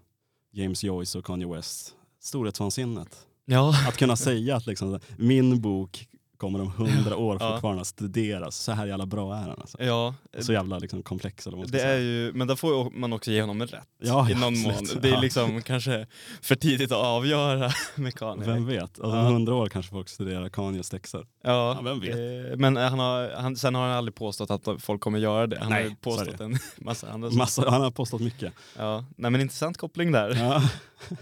James Joyce och Kanye West. Storhetsvansinnet. Ja, Att kunna säga att liksom, min bok kommer om hundra år fortfarande att studeras. Så här jävla bra är den. Alltså. ja. Så jävla liksom, komplex. Eller vad man ska Det är säga. ju, men där får man också ge honom rätt. Ja, I någon mån. Det är liksom kanske för tidigt att avgöra med Kanye. Vem vet? Alltså. Om hundra år kanske folk studerar Kanyes texter. Ja, vem vet? eh, Men han har, han, sen har han aldrig påstått att folk kommer göra det. Han Nej, har påstått det. en massa andra saker. Massa, han har postat mycket. Ja, nej men intressant koppling där. Ja.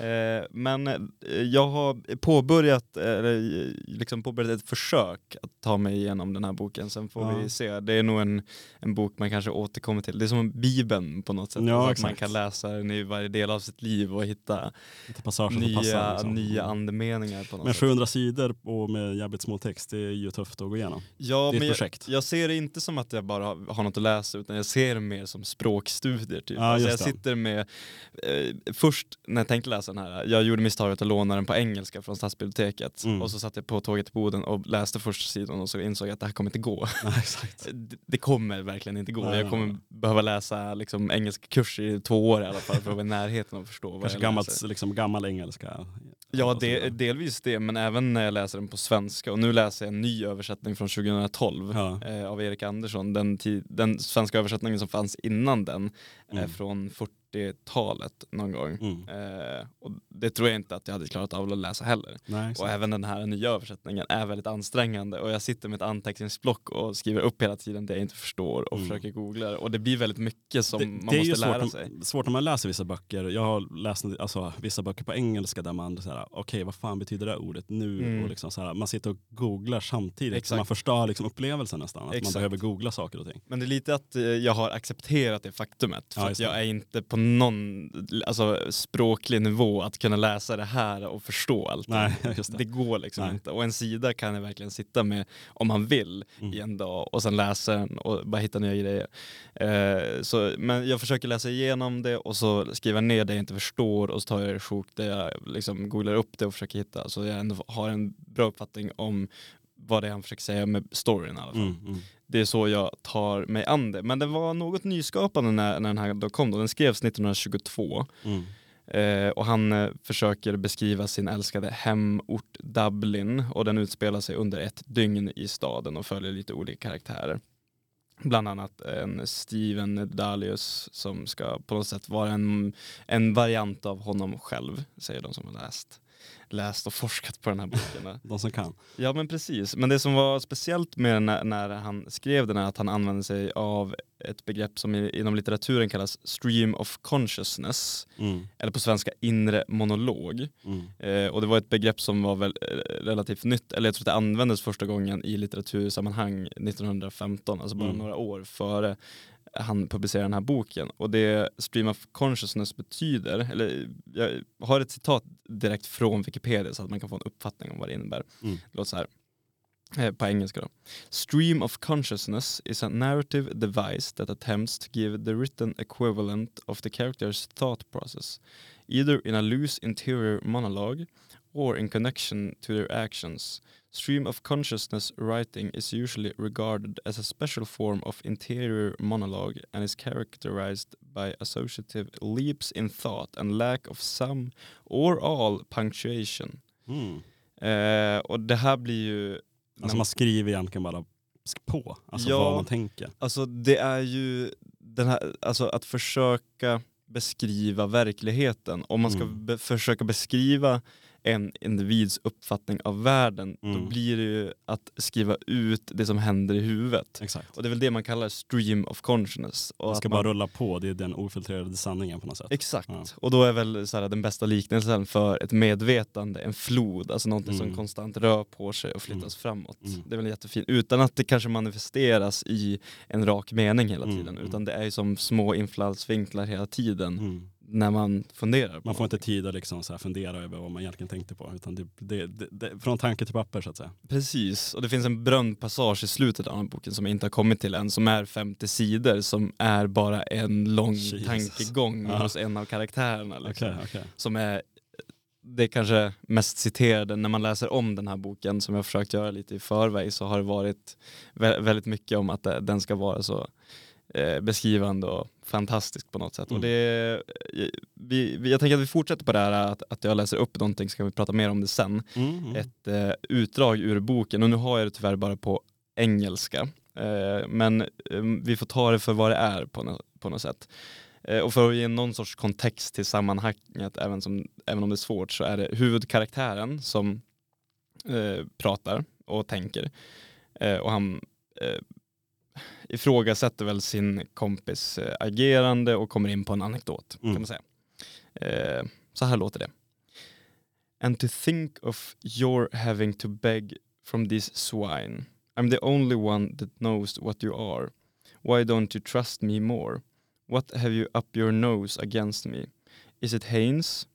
Eh, men eh, jag har påbörjat, eller eh, liksom påbörjat ett försök att ta mig igenom den här boken. Sen får Ja. vi se. Det är nog en, en bok man kanske återkommer till. Det är som Bibeln på något sätt. Ja, Alltså man kan läsa den i varje del av sitt liv och hitta nya, passar. Liksom. nya andemeningar på något Men sätt. 700 sidor och med jävligt små text, det är ju tufft att gå igenom. Ja, Det är men ett jag, projekt. jag ser det inte som att jag bara har, har något att läsa utan jag ser det mer som språkstudier. Typ. Ja, alltså jag sitter med, eh, först när jag tänkte läsa den här. Jag gjorde misstaget att låna den på engelska från stadsbiblioteket Mm. och så satt jag på tåget till Boden och läste första sidan och så insåg jag att det här kommer inte gå. Exakt. Det- Det kommer verkligen inte gå. Nej, jag kommer nej. behöva läsa liksom, engelska kurs i två år i alla fall för att vara i närheten och förstå Kanske gammalt, liksom, gammal engelska. Ja, det, delvis det, men även när jag läser den på svenska. Och nu läser jag en ny översättning från 2012 Ja. eh, av Erik Andersson. Den, den svenska översättningen som fanns innan den Mm. från 40-talet någon gång. Mm. Eh, och det tror jag inte att jag hade klarat av att läsa heller. Nej, Och även den här nya översättningen är väldigt ansträngande och jag sitter med ett anteckningsblock och skriver upp hela tiden det jag inte förstår och Mm. försöker googla det. och det blir väldigt mycket som det, man det är måste lära svårt, sig. om, svårt när man läser vissa böcker. Jag har läst alltså, vissa böcker på engelska där man säger okej vad fan betyder det ordet nu? Mm. Och liksom så här, man sitter och googlar samtidigt. Så Exakt. man förstör liksom upplevelsen nästan. Att man behöver googla saker och ting. Men det är lite att eh, jag har accepterat det faktumet. För Ja, det. jag är inte på någon alltså, språklig nivå att kunna läsa det här och förstå allt. Nej, just det. Det går liksom Nej. inte. Och en sida kan jag verkligen sitta med om man vill Mm. i en dag och sen läsa den och bara hitta nya grejer. Eh, så, men jag försöker läsa igenom det och så skriva ner det jag inte förstår och så tar jag det sjok där jag liksom googlar upp det och försöker hitta så jag ändå har en bra uppfattning om vad det är han försöker säga med storyn i alla fall. Mm, mm. Det är så jag tar mig an det. Men det var något nyskapande när, när den här då kom. Då. Den skrevs 1922 Mm. eh, och han eh, försöker beskriva sin älskade hemort Dublin och den utspelar sig under ett dygn i staden och följer lite olika karaktärer. Bland annat en Steven Dalius som ska på något sätt vara en, en variant av honom själv, säger de som har läst, läst och forskat på den här boken. De som kan. Ja men precis, men det som var speciellt med den när, när han skrev den är att han använde sig av ett begrepp som i, inom litteraturen kallas stream of consciousness, Mm. eller på svenska inre monolog. Mm. Eh, och det var ett begrepp som var väl, eh, relativt nytt, eller jag tror att det användes första gången i litteratursammanhang 1915, alltså bara Mm. några år före han publicerade den här boken. Och det stream of consciousness betyder, eller jag har ett citat direkt från Wikipedia så att man kan få en uppfattning om vad det innebär. Mm. Det låter så här. eh, På engelska då. Stream of consciousness is a narrative device that attempts to give the written equivalent of the character's thought process, either in a loose interior monologue or in connection to their actions. Stream of consciousness writing is usually regarded as a special form of interior monologue and is characterized by associative leaps in thought and lack of some or all punctuation. Mm. Eh, och det här blir ju... Alltså man skriver egentligen bara på, alltså Ja. vad man tänker. Alltså det är ju den här, alltså att försöka beskriva verkligheten. Om man ska Mm. be- försöka beskriva en individs uppfattning av världen, då Mm. blir det ju att skriva ut det som händer i huvudet. Exakt. Och det är väl det man kallar stream of consciousness. Och Det ska man, bara rulla på, det är den ofiltrerade sanningen på något sätt. Exakt. Ja. Och då är väl så här, den bästa liknelsen för ett medvetande en flod, alltså någonting som Mm. konstant rör på sig och flyttas framåt. Mm. Det är väl jättefint, utan att det kanske manifesteras i en rak mening hela Mm, tiden, mm. utan det är ju som små infallsvinklar hela tiden Mm. När man funderar. Man får inte någonting. tid att liksom så fundera över vad man egentligen tänkte på. Utan det, det, det, från tanke till papper så att säga. Precis, och det finns en berömd passage i slutet av den här boken som jag inte har kommit till än, som är 50 sidor, som är bara en lång Jesus. tankegång Ja. hos en av karaktärerna. Liksom. Okej, okej. som är det kanske mest citerade när man läser om den här boken som jag försökt göra lite i förväg så har det varit vä- väldigt mycket om att det- den ska vara så eh, beskrivande och fantastisk på något sätt. Mm. Och det, eh, vi, vi, jag tänker att vi fortsätter på det här att, att jag läser upp någonting så kan vi prata mer om det sen. Mm, mm. Ett eh, utdrag ur boken och nu har jag det tyvärr bara på engelska. Eh, men eh, vi får ta det för vad det är på, på något sätt. Eh, och för att ge någon sorts kontext till sammanhanget, även, som, även om det är svårt, så är det huvudkaraktären som eh, pratar och tänker. Och han ifrågasätter väl sin kompis eh, agerande och kommer in på en anekdot, Mm. kan man säga. Eh, så här låter det. And to think of your having to beg from these swine. I'm the only one that knows what you are. Why don't you trust me more? What have you up your nose against me? Is it Haynes?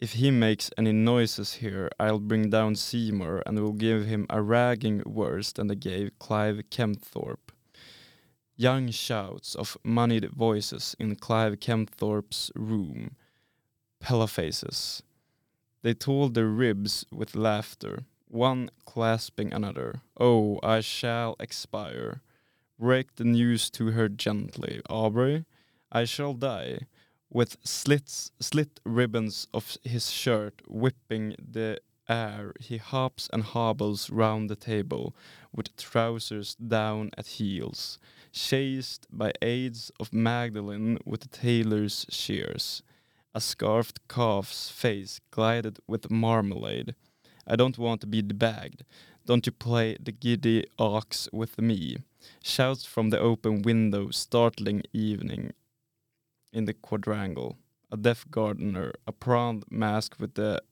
If he makes any noises here, I'll bring down Seymour and will give him a ragging worse than they gave Clive Kempthorpe. Young shouts of moneyed voices in Clive Kempthorpe's room. Pella faces. They told their ribs with laughter, one clasping another. Oh, I shall expire. Break the news to her gently, Aubrey. I shall die. With slits, slit ribbons of his shirt whipping the air, he hops and hobbles round the table with trousers down at heels, chased by aids of Magdalene with the tailor's shears. A scarfed calf's face glided with marmalade. I don't want to be debagged. Don't you play the giddy ox with me? Shouts from the open window, startling evening in the quadrangle. A deaf gardener, a prawn masked with the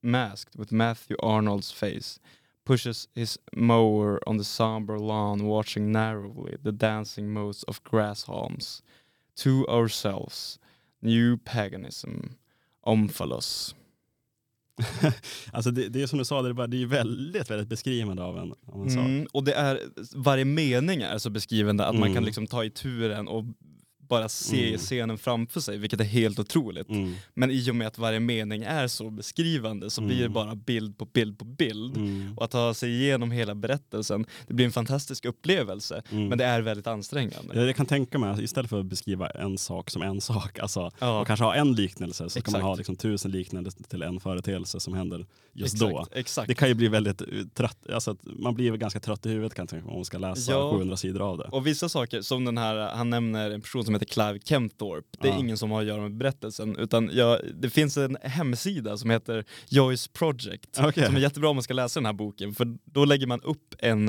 masked with Matthew Arnold's face, pushes his mower on the somber lawn, watching narrowly the dancing motes of grass. To ourselves, new paganism, omphalos. alltså det, det är som du sa, det är, bara, det är väldigt, väldigt beskrivande av en, av en sak. Mm, och det är, varje mening är så beskrivande att man Mm. kan liksom ta i turen och bara se Mm. scenen framför sig, vilket är helt otroligt. Mm. Men i och med att varje mening är så beskrivande så blir det Mm. bara bild på bild på bild. Mm. Och att ta sig igenom hela berättelsen, det blir en fantastisk upplevelse. Mm. Men det är väldigt ansträngande. Jag, jag kan tänka mig istället för att beskriva en sak som en sak, alltså, Ja. och kanske ha en liknelse, så kan man Exakt. ha liksom tusen liknelser till en företeelse som händer just då. exakt, exakt. Det kan ju bli väldigt eh, trött, alltså man blir väl ganska trött i huvudet kan jag tänka mig om man ska läsa Ja. 700 sidor av det. Och vissa saker, som den här, han nämner en person som heter Clive Kempthorpe. Det är Ja. ingen som har att göra med berättelsen, utan jag, det finns en hemsida som heter Joyce Project. Okej. Som är jättebra om man ska läsa den här boken, för då lägger man upp en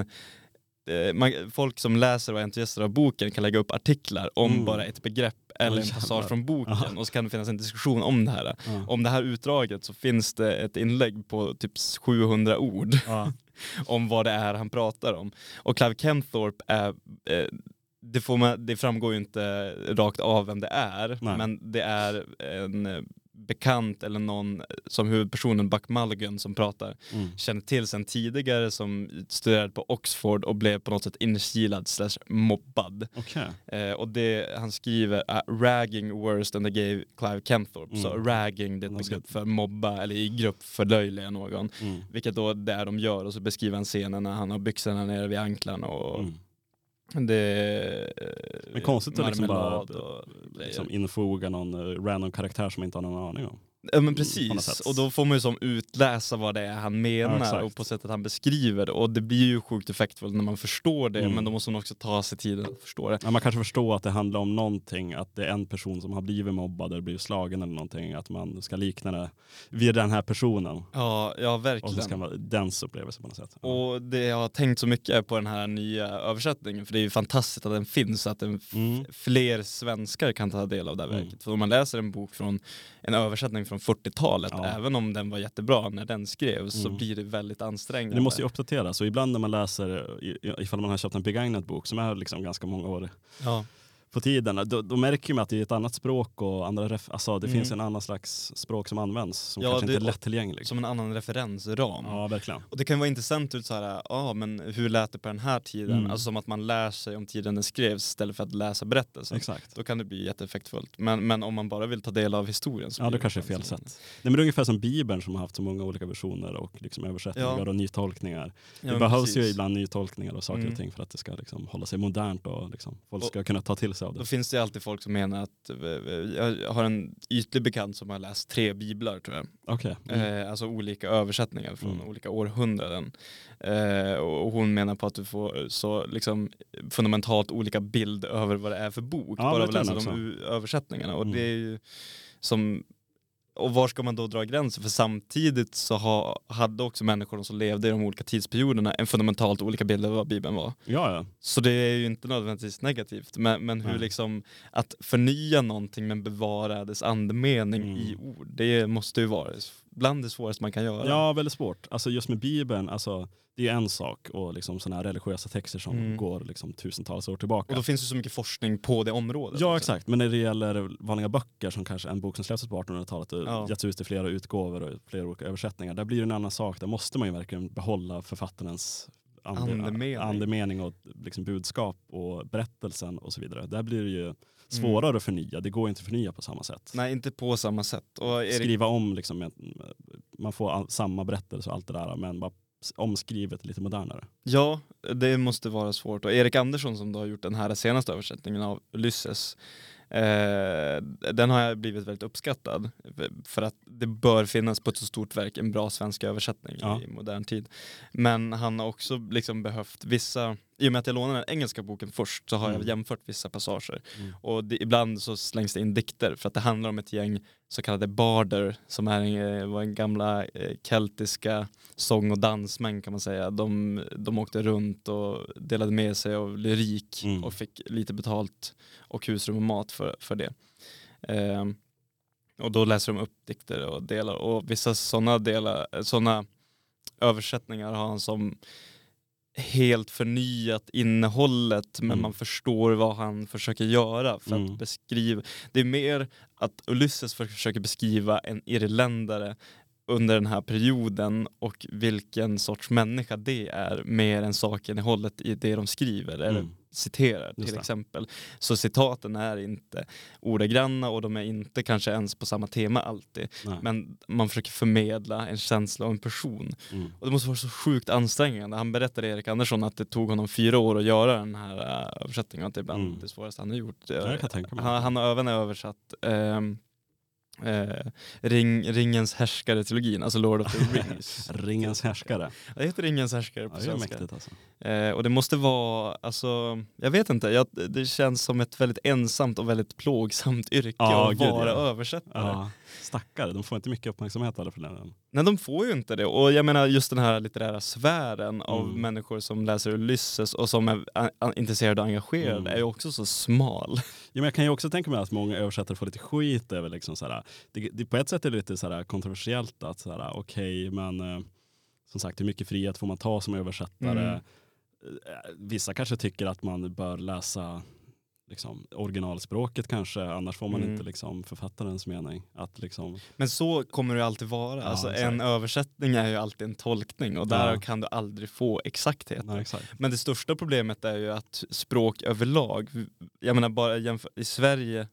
eh, man, folk som läser och är entusiaster av boken kan lägga upp artiklar om Mm. bara ett begrepp eller en passage från boken Ja. och så kan det finnas en diskussion om det här. Ja. Om det här utdraget så finns det ett inlägg på typ 700 ord Ja. om vad det är han pratar om. Och Clive Kempthorpe är, eh, det, får man, det framgår ju inte rakt av vem det är, Nej. men det är en eh, bekant eller någon som huvudpersonen Buck Mulligan som pratar Mm. känner till sen tidigare som studerade på Oxford och blev på något sätt inkilad slash mobbad. Okej. Eh, och det han skriver är ragging worse than they gave Clive Kempthorpe. Så Mm. ragging det är ett begrepp för mobba eller i grupp förlöjliga någon. Mm. Vilket då det är de gör och så beskriver han scenen när han har byxorna nere vid anklarna och Mm. Det Men konstigt att liksom bara och liksom infoga någon eh, random karaktär som inte har någon aning om. Ja men något precis, och då får man ju som utläsa vad det är han menar exakt. och på sättet han beskriver det. Och det blir ju sjukt effektfullt när man förstår det, Mm. men då måste man också ta sig tiden att förstå det. Ja, man kanske förstår att det handlar om någonting, att det är en person som har blivit mobbad eller blivit slagen eller någonting, att man ska likna det vid den här personen. Ja, ja Och så verkligen. ska man dens upplevelse på något sätt. Ja. Och det jag har tänkt så mycket på den här nya översättningen, för det är ju fantastiskt att den finns, att den Mm. fler svenskar kan ta del av det här Mm. verket. För om man läser en bok från en översättning från 40-talet, Ja. även om den var jättebra när den skrevs, så Mm. blir det väldigt ansträngande. Det måste ju uppdateras och ibland när man läser, ifall man har köpt en begagnad bok som är liksom ganska många år ja. På tiden, då, då märker man att det är ett annat språk och andra ref- alltså det Mm. finns en annan slags språk som används som Ja, kanske det- inte är lättillgänglig. Som en annan referensram. Ja, verkligen. Och det kan vara intressant ut så här, ja men hur lät det på den här tiden? Mm. Alltså som att man lär sig om tiden den skrevs istället för att läsa berättelsen. Exakt. Då kan det bli jätteeffektfullt. Men, men om man bara vill ta del av historien så Ja, blir det kanske är fel sätt. Nej, men det är ungefär som Bibeln som har haft så många olika versioner och liksom översättningar Ja. och nytolkningar. Ja, det behövs ju precis. ibland nytolkningar och saker Mm. och ting för att det ska liksom hålla sig modernt och liksom folk Och- ska kunna ta till sig av det. Då finns det alltid folk som menar att, eh, jag har en ytlig bekant som har läst tre biblar tror jag. Okej. Mm. Eh, alltså olika översättningar från Mm. olika århundraden. Eh, och hon menar på att du får så liksom fundamentalt olika bild över vad det är för bok. Ja, bara av att läsa de översättningarna. Och Mm. det är ju som och var ska man då dra gränsen? För samtidigt så ha, hade också människor som levde i de olika tidsperioderna en fundamentalt olika bild av vad Bibeln var. Ja, ja. Så det är ju inte nödvändigtvis negativt. Men, men hur Nej. liksom att förnya någonting men bevara dess andemening Mm. i ord, det måste ju vara bland det svåraste man kan göra. Ja, väldigt svårt. Alltså just med Bibeln, alltså, det är en sak och liksom sådana här religiösa texter som Mm. går liksom tusentals år tillbaka. Och då finns det så mycket forskning på det området. Ja exakt, men när det gäller vanliga böcker som kanske en bok som släpptes på 1800-talet och Ja. getts ut i flera utgåvor och flera olika översättningar, där blir det en annan sak. Där måste man ju verkligen behålla författarens ande, Andemening. andemening och liksom budskap och berättelsen och så vidare. Där blir det ju svårare att förnya. Det går inte att förnya på samma sätt. Nej, inte på samma sätt. Skriva om, liksom, man får all, samma berättelse och allt det där men bara omskrivet lite modernare. Ja, det måste vara svårt. Och Erik Andersson som då har gjort den här senaste översättningen av Ulysses, eh, den har jag blivit väldigt uppskattad. För att det bör finnas på ett så stort verk en bra svensk översättning Ja. i modern tid. Men han har också liksom behövt vissa, i och med att jag lånade den engelska boken först så har jag Mm. jämfört vissa passager. Mm. Och det, ibland så slängs det in dikter för att det handlar om ett gäng så kallade barder som är en, eh, var en gamla eh, keltiska sång och dansmän kan man säga. De, de åkte runt och delade med sig av lyrik Mm. och fick lite betalt och husrum och mat för, för det. Ehm, och då läser de upp dikter och delar och vissa sådana delar, sådana översättningar har han som helt förnyat innehållet men Mm. man förstår vad han försöker göra för Mm. att beskriva. Det är mer att Ulysses försöker beskriva en irländare under den här perioden och vilken sorts människa det är mer än sakinnehållet i det de skriver Mm. Citerar till exempel. Så citaten är inte ordagranna och de är inte kanske ens på samma tema alltid. Nej. Men man försöker förmedla en känsla av en person. Mm. Och det måste vara så sjukt ansträngande. Han berättade Erik Andersson att det tog honom fyra år att göra den här äh, översättningen. Att det är bland Mm. det svåraste han har gjort. Han, han har även översatt ehm, eh, Ring, Ringens härskare-trilogin, alltså Lord of the Rings. Ringens härskare. Det heter Ringens härskare Ja, på det är svenska. mäktigt alltså. Eh, och det måste vara, alltså, jag vet inte, jag, det känns som ett väldigt ensamt och väldigt plågsamt yrke Ja, att gud, vara ja. översättare. Ja, stackare, de får inte mycket uppmärksamhet eller för den. Nej de får ju inte det. Och jag menar just den här litterära sfären av Mm. människor som läser Ulysses och som är intresserade och engagerade Mm. är ju också så smal. Ja, men jag kan ju också tänka mig att många översättare får lite skit över liksom såhär, det, det, på ett sätt är det lite såhär kontroversiellt att såhär, okej men eh, som sagt hur mycket frihet får man ta som översättare? Mm. Eh, Vissa kanske tycker att man bör läsa liksom, originalspråket kanske, annars får man Mm. inte liksom, författarens mening. Att, liksom, Men så kommer det alltid vara. Ja, alltså, exakt. en översättning är ju alltid en tolkning och där Ja. kan du aldrig få exakthet. nej, exakt. Men det största problemet är ju att språk överlag, jag menar bara jämför, i Sverige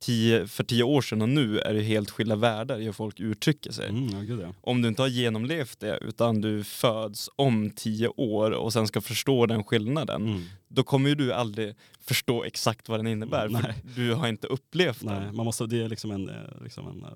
tio, för tio år sedan och nu är det helt skilda världar i hur folk uttrycker sig. Mm, ja, gud, ja. Om du inte har genomlevt det utan du föds om tio år och sen ska förstå den skillnaden, Mm. då kommer ju du aldrig förstå exakt vad den innebär. Nej. För du har inte upplevt Nej, den. man måste, det är liksom en, eh, liksom en, eh,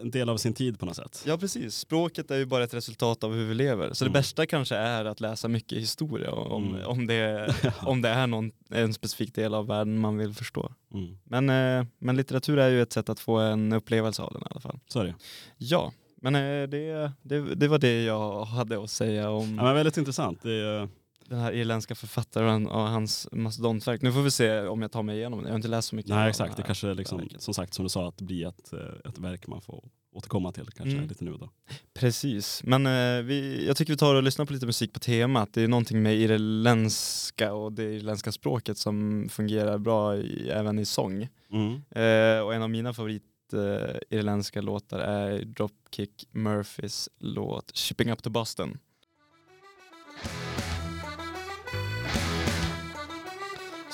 en del av sin tid på något sätt. Ja precis, språket är ju bara ett resultat av hur vi lever. Så Mm. det bästa kanske är att läsa mycket historia om, Mm. om, det, om det är någon, en specifik del av världen man vill förstå. Mm. Men, eh, men litteratur är ju ett sätt att få en upplevelse av den i alla fall. Så är det. Ja, men eh, det, det, det var det jag hade att säga om Ja, men väldigt intressant. Det är, den här irländska författaren och hans mastodontverk. Nu får vi se om jag tar mig igenom det. Jag har inte läst så mycket. nej exakt, det här kanske liksom, som sagt som du sa att det blir ett, eh, ett verk man får återkomma till kanske Mm. lite nu då. Precis, men eh, vi, jag tycker vi tar och lyssnar på lite musik på temat. Det är någonting med irländska och det irländska språket som fungerar bra i, även i sång. Mm. Eh, och en av mina favorit eh, irländska låtar är Dropkick Murphys låt Shipping Up to Boston.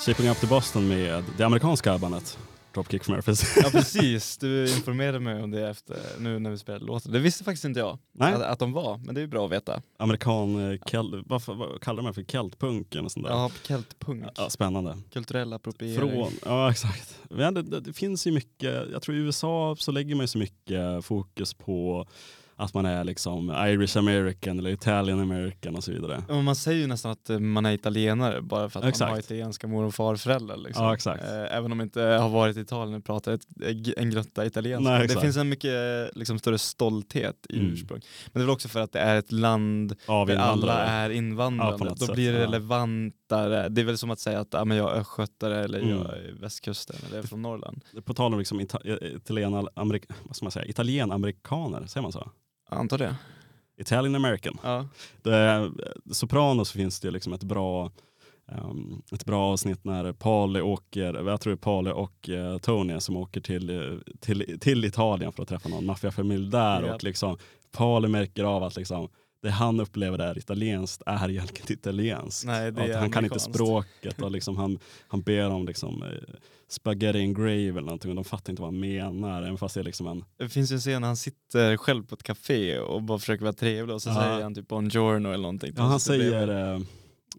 Shipping Up to Boston med det amerikanska bandet Dropkick Murphys. Ja precis, du informerade mig om det efter nu när vi spelade låten. Det visste faktiskt inte jag Nej. att, att de var, men det är ju bra att veta. Amerikan, eh, kel, vad, vad kallar de det för? Keltpunk eller sånt där? Ja, keltpunk, Ja, spännande. kulturell appropriering. Från, ja exakt. Men det, det, det finns ju mycket, jag tror i USA så lägger man ju så mycket fokus på att man är liksom Irish American eller Italian American och så vidare. Ja, men Man säger ju nästan att eh, man är italienare bara för att Exakt. man har italienska mor och farföräldrar. Liksom. Ja, exakt. Eh, Även om man inte har varit i Italien och pratar en grotta italienska. Nej, det finns en mycket eh, liksom, större stolthet i Mm. ursprung. Men det är väl också för att det är ett land där alla är invandrare. Ja, Då sätt, blir det relevantare. Det är väl som att säga att ah, men jag är östgötare eller Mm. jag är västkusten eller jag är från Norrland. På tal om liksom ita, italiena, amerik, vad ska man säga, italienamericaner, säger man så? Jag antar det. Italian American. Ja. Det, Sopranos finns det liksom ett bra ehm, ett bra avsnitt när Pali åker, jag tror det är Pali och eh, Tony som åker till, eh, till, till Italien för att träffa någon maffiafamilj där Ja. och liksom Pali märker av att liksom, det han upplever är italienskt är egentligen inte italienskt. Nej, det att är han kan inte språket och liksom han, han ber om liksom, eh, spaghetti and gravy eller någonting och de fattar inte vad han menar. Även fast det är liksom en... Det finns ju en scen när han sitter själv på ett café och bara försöker vara trevlig och så Ja. säger han typ buongiorno eller någonting. Ja, han Så det blir- säger, eh,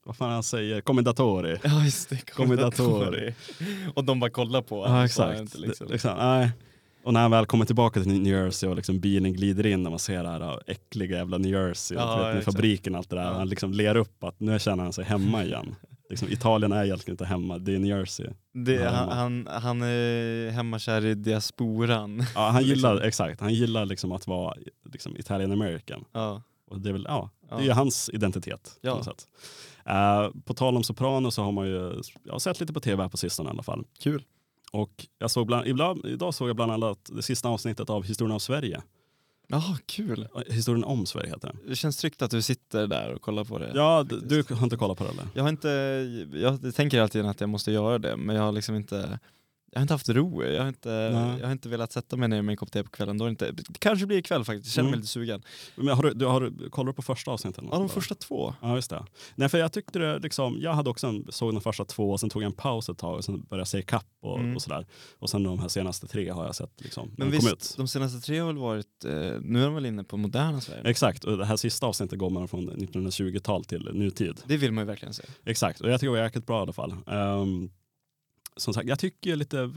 vad fan han säger, commendatori. Ja just det, Commendatori. Och de bara kollar på honom. Ja exakt. Inte, liksom. Det- liksom, nej. Och när han väl kommer tillbaka till New Jersey och liksom bilen glider in och man ser det här äckliga jävla New Jersey och Ja, vet, exakt. fabriken och allt det där. Ja. Han liksom ler upp att nu känner han sig hemma igen. liksom, Italien är egentligen inte hemma, det är New Jersey. Det, han, han, han är hemmakär i diasporan. Ja, han gillar, Liksom. exakt, han gillar liksom att vara liksom, Italian American. Ja. Och det är väl, ja, det är ju hans identitet. Ja. På, något sätt. Eh, på tal om Soprano så har man ju, jag har sett lite på tv här på sistone i alla fall. Kul. Och jag såg bland, ibland, idag såg jag bland annat det sista avsnittet av Historien av Sverige. Jaha, kul. Historien om Sverige heter den. Det känns tryggt att du sitter där och kollar på det. Ja, d- du har inte kollat på det eller? Jag har inte, jag tänker alltid att jag måste göra det, men jag har liksom inte jag har inte haft ro, jag har inte, Nej. jag har inte velat sätta mig ner med en kopp te på kvällen. Då inte, det kanske blir ikväll faktiskt, jag känner mig Mm. lite sugen. Men har du, du, har du, kollar du på första avsnittet? Ja, de första två. Ja, just det. Nej, för jag tyckte det liksom, jag hade också en, såg de första två och sen tog jag en paus ett tag och sen började jag se kapp och, Mm. och sådär. Och sen de här senaste tre har jag sett liksom, Men de kom visst, ut. de senaste tre har väl varit, eh, nu är de väl inne på moderna Sverige? Exakt, och det här sista avsnittet går man från 1920-tal till nutid. Det vill man ju verkligen se. Exakt, och jag tycker det var jäkligt bra i alla fall. Ehm, som sagt, jag tycker lite,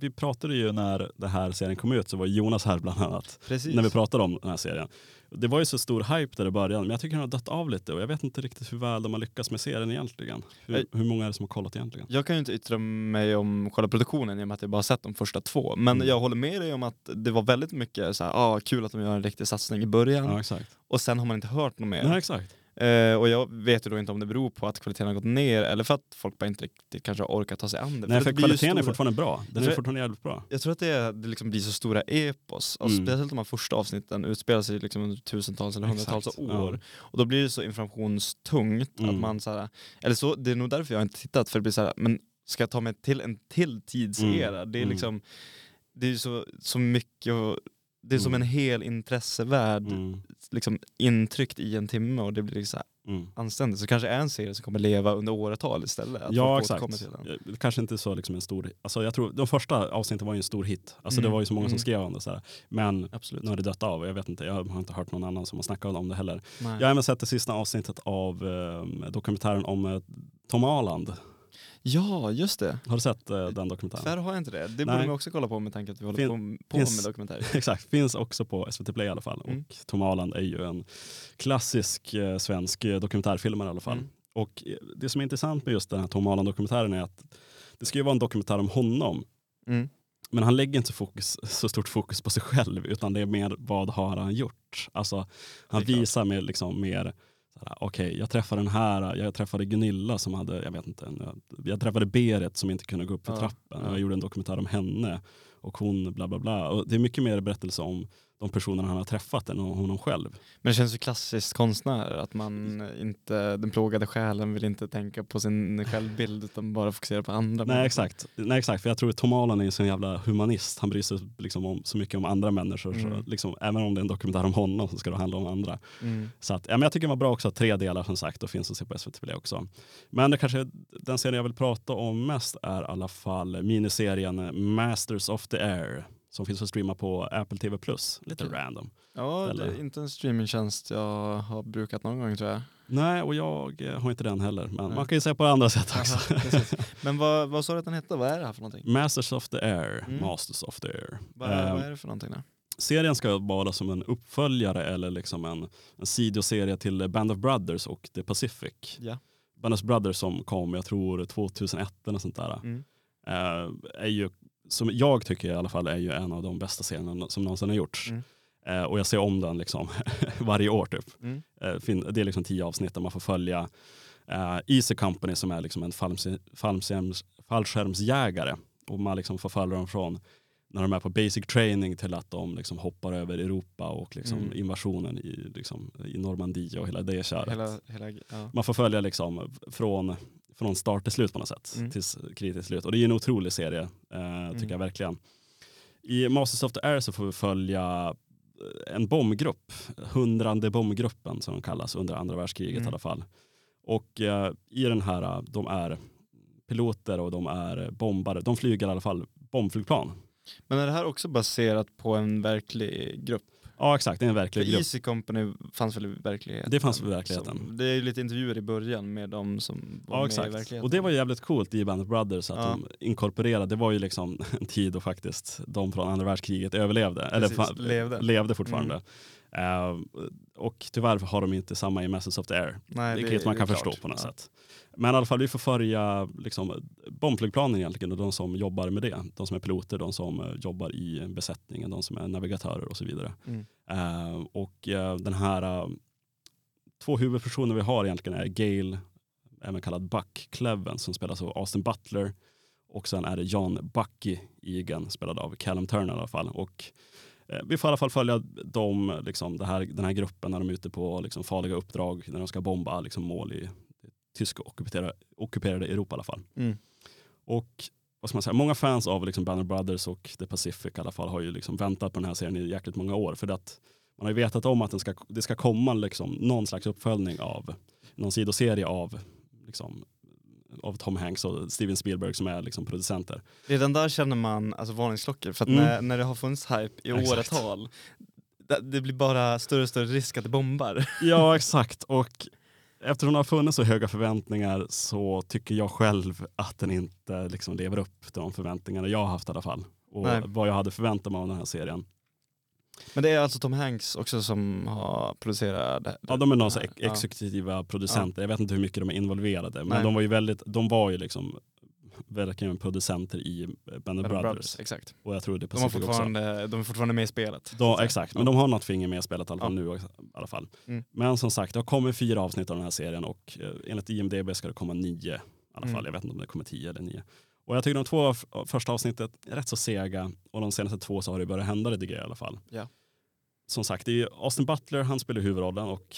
vi pratade ju när den här serien kom ut så var Jonas här bland annat. Precis. när vi pratade om den här serien. Det var ju så stor hype där i början, men jag tycker den har dött av lite och jag vet inte riktigt hur väl de har lyckats med serien egentligen. Hur, hur många är det som har kollat egentligen? Jag kan ju inte yttra mig om själva produktionen i och med att jag bara sett de första två. Men Mm. jag håller med dig om att det var väldigt mycket så här, ah, kul att de gör en riktig satsning i början Ja, exakt. och sen har man inte hört något mer. Nej, exakt. Eh, och jag vet ju då inte om det beror på att kvaliteten har gått ner eller för att folk bara inte riktigt kanske har orkat ta sig an det. Nej, för ju kvaliteten är fortfarande bra. Den är fortfarande jävligt bra. Jag tror att det, är, det liksom blir så stora epos, och Mm. speciellt de här första avsnitten utspelar sig liksom under tusentals eller hundratals Exakt, år. ja. Och då blir det så informationstungt Mm. att man så här, eller så, det är nog därför jag inte tittat, för det blir så här, men ska jag ta mig till en till tidsera? Det är Mm. liksom, det är så, så mycket och, det är som Mm. en hel intressevärld Mm. liksom intryckt i en timme och det blir liksom så Mm. anständigt. Så kanske är en serie som kommer leva under åratal istället. Att Ja exakt. Det kanske inte så liksom en stor, alltså jag tror de första avsnitten var ju en stor hit. Alltså det Mm. var ju så många som Mm. skrev om det så här. Men Absolut. nu har det dött av jag vet inte, jag har inte hört någon annan som har snackat om det heller. Nej. Jag har även sett det sista avsnittet av eh, dokumentären om eh, Tom Aland. Ja, just det. Har du sett eh, den dokumentären? Tyvärr har jag inte det. Det Nej. borde man också kolla på med tanke att vi håller Fin- på, på finns- med dokumentärer. Exakt, finns också på SVT Play i alla fall. Mm. Och Tom Aland är ju en klassisk eh, svensk eh, dokumentärfilmare i alla fall. Mm. Och eh, det som är intressant med just den här Tom Aland-dokumentären är att det ska ju vara en dokumentär om honom. Mm. Men han lägger inte fokus, så stort fokus på sig själv utan det är mer vad har han gjort. Alltså, han visar med liksom mer Okej, jag träffade den här, jag träffade Gunilla som hade, jag vet inte, jag, jag träffade Berit som inte kunde gå upp för Ja, trappen. ja. Jag gjorde en dokumentär om henne och hon bla bla bla. Och det är mycket mer berättelse om de personerna han har träffat än om honom själv. Men det känns ju klassiskt konstnär, att man inte, den plågade själen vill inte tänka på sin självbild utan bara fokusera på andra. Nej exakt. Nej exakt, för jag tror att Tom Aland är en sån jävla humanist. Han bryr sig liksom om, så mycket om andra människor. Mm. Så liksom, även om det är en dokumentär om honom så ska det handla om andra. Mm. Så att, ja, men jag tycker det var bra också, tre delar som sagt och finns att se på SVT Play också. Men det kanske, den serien jag vill prata om mest är i alla fall miniserien Masters of the Air som finns att streama på Apple TV+. Lite Okej. random. Ja, det Eller? är inte en streamingtjänst jag har brukat någon gång tror jag. Nej, och jag eh, har inte den heller. Men Nej. man kan ju säga på andra sätt också. Aha. Men vad, vad sa du att den hette? Vad är det här för någonting? Masters of the Air. Mm. Masters of the Air. Vad, Eh, vad är det för någonting? Då? serien ska vara som en uppföljare eller liksom en, en sidoserie till Band of Brothers och The Pacific. Ja. Band of Brothers som kom, jag tror 2001 eller sånt där. Mm. eh, är ju, som jag tycker i alla fall, är ju en av de bästa serierna som någonsin har gjorts. Mm. Eh, och jag ser om den liksom varje år typ. Mm. Eh, det är liksom tio avsnitt där man får följa eh, Easy Company som är liksom en fallskärms, fallskärms, fallskärmsjägare. Och man liksom får följa dem från när de är på basic training till att de liksom hoppar över Europa och liksom Mm. invasionen i, liksom, i Normandie och hela det köret. Hela, hela, ja. Man får följa liksom från, från start till slut på något sätt. Mm. Tills kriget till slut. Och det är en otrolig serie, eh, tycker Mm. jag verkligen. I Masters of the Air så får vi följa en bombgrupp, hundrande bombgruppen som de kallas under andra världskriget Mm. i alla fall. Och eh, i den här, eh, de är piloter och de är bombare. De flyger i alla fall bombflygplan. Men är det här också baserat på en verklig grupp? Ja exakt, det är en För verklig grupp. Easy Company fanns väl i verkligheten? Det fanns i verkligheten. Som, det är lite intervjuer i början med de som var Ja med i verkligheten. Och det var jävligt coolt i Band of Brothers att Ja. de inkorporerade, det var ju liksom en tid då faktiskt de från andra världskriget överlevde. Eller Precis, fa- levde. Mm. levde fortfarande. Eh, och tyvärr har de inte samma i Masters of the Air. Nej, Vilket man det kan är förstå på något Ja. sätt. Men i alla fall vi får följa liksom, bombflygplanen egentligen och de som jobbar med det. De som är piloter, de som eh, jobbar i besättningen, de som är navigatörer och så vidare. Mm. Eh, och eh, den här eh, två huvudpersoner vi har egentligen är Gail, även kallad Buck Cleven som spelas av Austin Butler och sen är det John Bucky Egan spelad av Callum Turner i alla fall. Och vi får i alla fall följa dem, liksom, här, den här gruppen när de är ute på liksom, farliga uppdrag när de ska bomba liksom, mål i tyska ockuperade, ockuperade Europa i alla fall. Mm. Och vad ska man säga, många fans av liksom Banner Brothers och The Pacific i alla fall har ju liksom väntat på den här serien i jäkligt många år. För att man har ju vetat om att den ska, det ska komma liksom någon slags uppföljning av någon sidoserie av, liksom, av Tom Hanks och Steven Spielberg som är liksom producenter. Redan där känner man alltså, varningsklockor för att Mm. när, när det har funnits hype i Exakt. åratal det, det blir bara större och större risk att det bombar. Ja exakt och eftersom det har funnits så höga förväntningar så tycker jag själv att den inte liksom lever upp till de förväntningarna jag har haft i alla fall. Och Nej. vad jag hade förväntat mig av den här serien. Men det är alltså Tom Hanks också som har producerat det? Ja, de är det ex- här. Ja. exekutiva producenter. Jag vet inte hur mycket de är involverade. Men Nej. de var ju väldigt, de var ju liksom verkligen producenter i Band of of Brothers. Exakt. Och jag tror det är De, har Pacific också. fortfarande, de är fortfarande med i spelet. De, exakt, men de har något finger med i spelet i alla fall Ja. nu i alla fall. Mm. Men som sagt, det har kommit fyra avsnitt av den här serien och eh, enligt IMDB ska det komma nio i alla fall. Mm. Jag vet inte om det kommer tio eller nio. Och jag tycker de två första avsnittet är rätt så sega och de senaste två så har det börjat hända lite grejer i alla fall. Ja. Som sagt, det är Austin Butler, han spelar huvudrollen och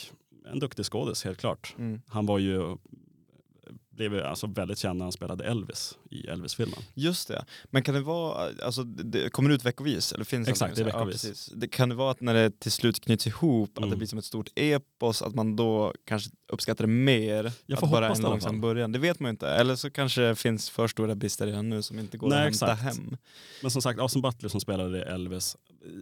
en duktig skådis helt klart. Mm. Han var ju blev alltså väldigt känd när han spelade Elvis i Elvis-filmen. Just det. Men kan det vara, alltså det det kommer ut veckovis? Eller finns Exakt, det är veckovis. Ja, det kan det vara att när det till slut knyts ihop, att det Mm. blir som ett stort epos, att man då kanske uppskattar det mer? Jag får att bara en det långsam början. Det vet man ju inte. Eller så kanske det finns för stora brister redan nu som inte går Nej, att hämta exakt. hem. Men som sagt, Austin Butler som spelade Elvis.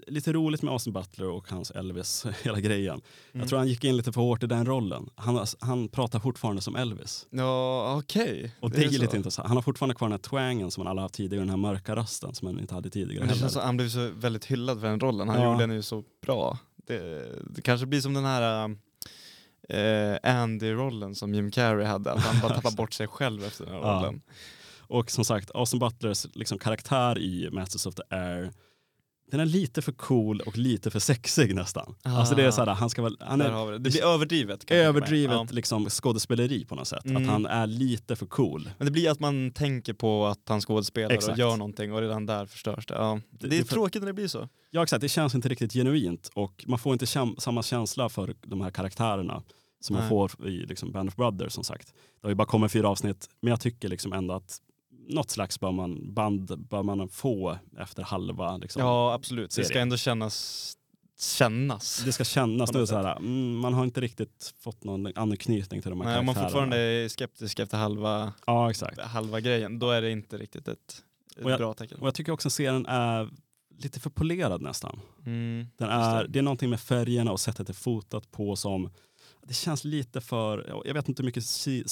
Lite roligt med Austin Butler och hans Elvis, hela grejen. Mm. Jag tror han gick in lite för hårt i den rollen. Han, han pratar fortfarande som Elvis. Ja, okej. Och det, är så. lite intressant. Han har fortfarande kvar den här twangen som han alla haft tidigare, den här mörka rösten som han inte hade tidigare. Men det heller. känns som han blev så väldigt hyllad för den rollen. Han Ja. gjorde den ju så bra. Det, det kanske blir som den här äh, Andy-rollen som Jim Carrey hade, att han bara tappar bort sig själv efter den här Ja. rollen. Och som sagt, Austin Butlers liksom, karaktär i Masters of the Air, den är lite för cool och lite för sexig nästan. Ah. Alltså det är såhär, han ska väl, han är det. det blir överdrivet. överdrivet Ja. liksom, skådespeleri på något sätt. Mm. Att han är lite för cool. Men det blir att man tänker på att han skådespelar och Exakt. gör någonting och redan där förstörs det. Ja. Det, Det- är för- tråkigt när det blir så. Ja exakt, det känns inte riktigt genuint och man får inte käm- samma känsla för de här karaktärerna som man Nej. får i liksom, Band of Brothers som sagt. Det har ju bara kommit fyra avsnitt men jag tycker liksom ändå att något slags bör man, band bör man få efter halva. Liksom. Ja absolut, det ska serien. ändå kännas kännas. Det ska kännas nu så här, mm, man har inte riktigt fått någon anknytning till de här Nej, om man karaktärerna. fortfarande är skeptisk efter halva, Ja exakt. halva grejen, då är det inte riktigt ett, ett jag- bra tecken. Och jag tycker också att serien är lite för polerad nästan. Mm, Den är, det. det är någonting med färgerna och sättet det är fotat på som det känns lite för, jag vet inte hur mycket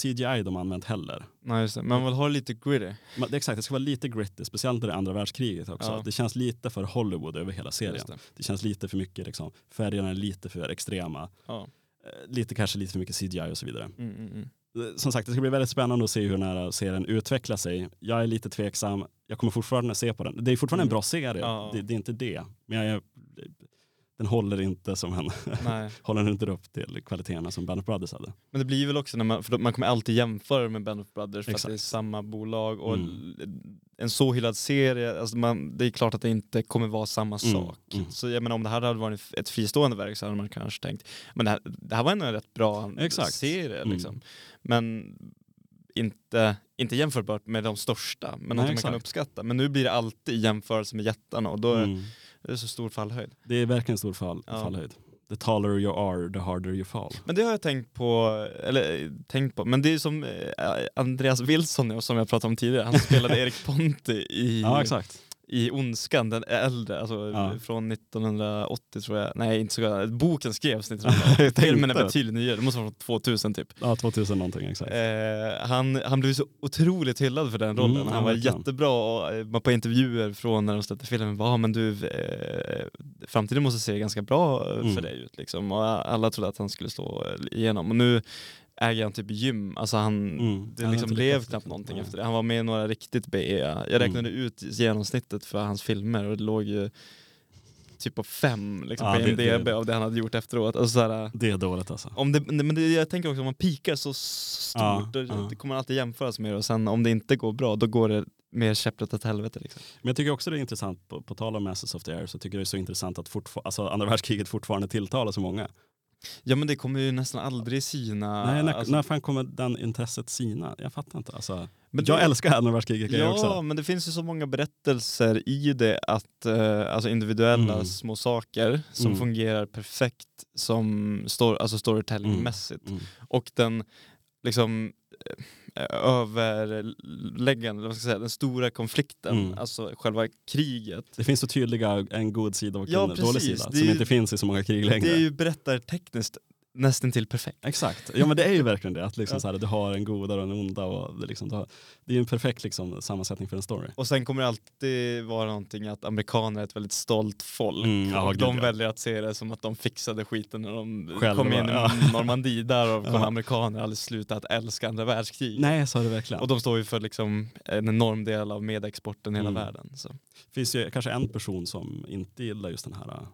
CGI de har använt heller. Nej, just det. Man vill ha lite gritty. Men det exakt, det ska vara lite gritty, speciellt när det andra världskriget också. Ja. Det känns lite för Hollywood över hela serien. Det. det. känns lite för mycket, liksom, färgerna är lite för extrema. Ja. Eh, Lite kanske lite för mycket CGI och så vidare. Mm, mm, mm. Eh, Som sagt, det ska bli väldigt spännande att se hur den här serien utvecklar sig. Jag är lite tveksam, jag kommer fortfarande se på den. Det är fortfarande en bra serie, Ja. det, det är inte det. Men jag är, den håller inte som Nej. håller inte upp till kvaliteterna som Band of Brothers hade. Men det blir väl också när man, för man kommer alltid jämföra med Band of Brothers för Exakt. att det är samma bolag och Mm. en så hyllad serie, alltså man, det är klart att det inte kommer vara samma Mm, sak. mm. Så jag menar om det här hade varit ett fristående verk så hade man kanske tänkt, men det här, det här var ändå en rätt bra Exakt. serie Mm. liksom. Men inte, inte jämförbart med de största, men någonting man kan uppskatta. Men nu blir det alltid i jämförelse med jättarna och då, Mm. Det är så stor fallhöjd. Det är verkligen stor fall, Ja. fallhöjd. The taller you are, the harder you fall. Men det har jag tänkt på, eller eh, tänkt på, men det är som eh, Andreas Wilson som jag pratade om tidigare, han spelade Erik Ponti i, Ja, exakt. I Ondskan, den äldre, alltså Ja. från 1980 tror jag, nej inte så gammal. boken skrevs 1980, Jag filmen är betydligt nyare, det måste vara från 2000 typ. Ja, 2000 någonting exakt. Eh, han, han blev så otroligt hyllad för den rollen. Mm, han var verkligen. jättebra och eh, på intervjuer från när de släppte filmen var men du, eh, framtiden måste se ganska bra eh, Mm. för dig ut liksom. Och alla trodde att han skulle slå eh, igenom. Och nu äger han typ gym, alltså han, Mm. det Han liksom blev lika- knappt någonting Nej. efter det. Han var med i några riktigt B. Jag räknade Mm. ut genomsnittet för hans filmer och det låg ju typ på fem liksom, Ja, på det- IMDB det- av det han hade gjort efteråt. Alltså, såhär, Det är dåligt alltså. om det, men det, jag tänker också om man pikar så stort, Ja, då, ja. det kommer alltid jämföras med det och sen om det inte går bra då går det mer käpprätt åt helvete. Liksom. Men jag tycker också det är intressant, på, på tal om Masters of the Air, så tycker jag det är så intressant att fortfar- alltså, andra världskriget fortfarande tilltalar så många. Ja men det kommer ju nästan aldrig sina... Nej, när, alltså, när fan kommer den intresset sina? Jag fattar inte. Alltså, men jag det- älskar andra världskriget Ja, också. men det finns ju så många berättelser i det att eh, alltså individuella Mm. små saker som Mm. fungerar perfekt som stor, alltså storytellingmässigt. Mm. Och den liksom eh, överläggande, vad ska jag säga, den stora konflikten, Mm. alltså själva kriget. Det finns så tydliga en god sida och Ja, en dålig precis. sida som ju- inte finns i så många krig längre. Det är ju berättartekniskt nästan till perfekt. Exakt, ja men det är ju verkligen det. Att liksom Ja. så här, du har en goda och en onda. Och det, liksom, har, det är ju en perfekt liksom, sammansättning för en story. Och sen kommer det alltid vara någonting att amerikaner är ett väldigt stolt folk. Mm, ja, och de ja. väljer att se det som att de fixade skiten när de Själva, kom in ja. i Normandie. Där och Ja. amerikaner aldrig sluta att älska andra världskrig. Nej, så är det verkligen. Och de står ju för liksom en enorm del av medexporten i hela Mm. världen. Så. Det finns ju kanske en person som inte gillar just den här äh,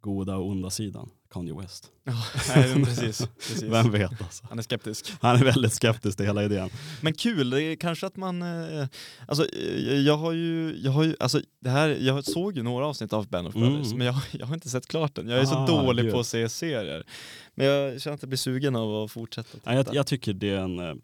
goda och onda sidan. Kanye West. Ja, nej, precis, precis. Vem vet alltså. Han är skeptisk. Han är väldigt skeptisk till hela idén. Men kul, det är kanske att man... Eh, alltså, eh, jag har ju... Jag, har ju alltså, det här, jag såg ju några avsnitt av Band of Brothers, Mm. men jag, jag har inte sett klart den. Jag är så Ah, dålig gud. på att se serier. Men jag känner att jag blir sugen av att fortsätta. Nej, jag, jag tycker det är en, äh,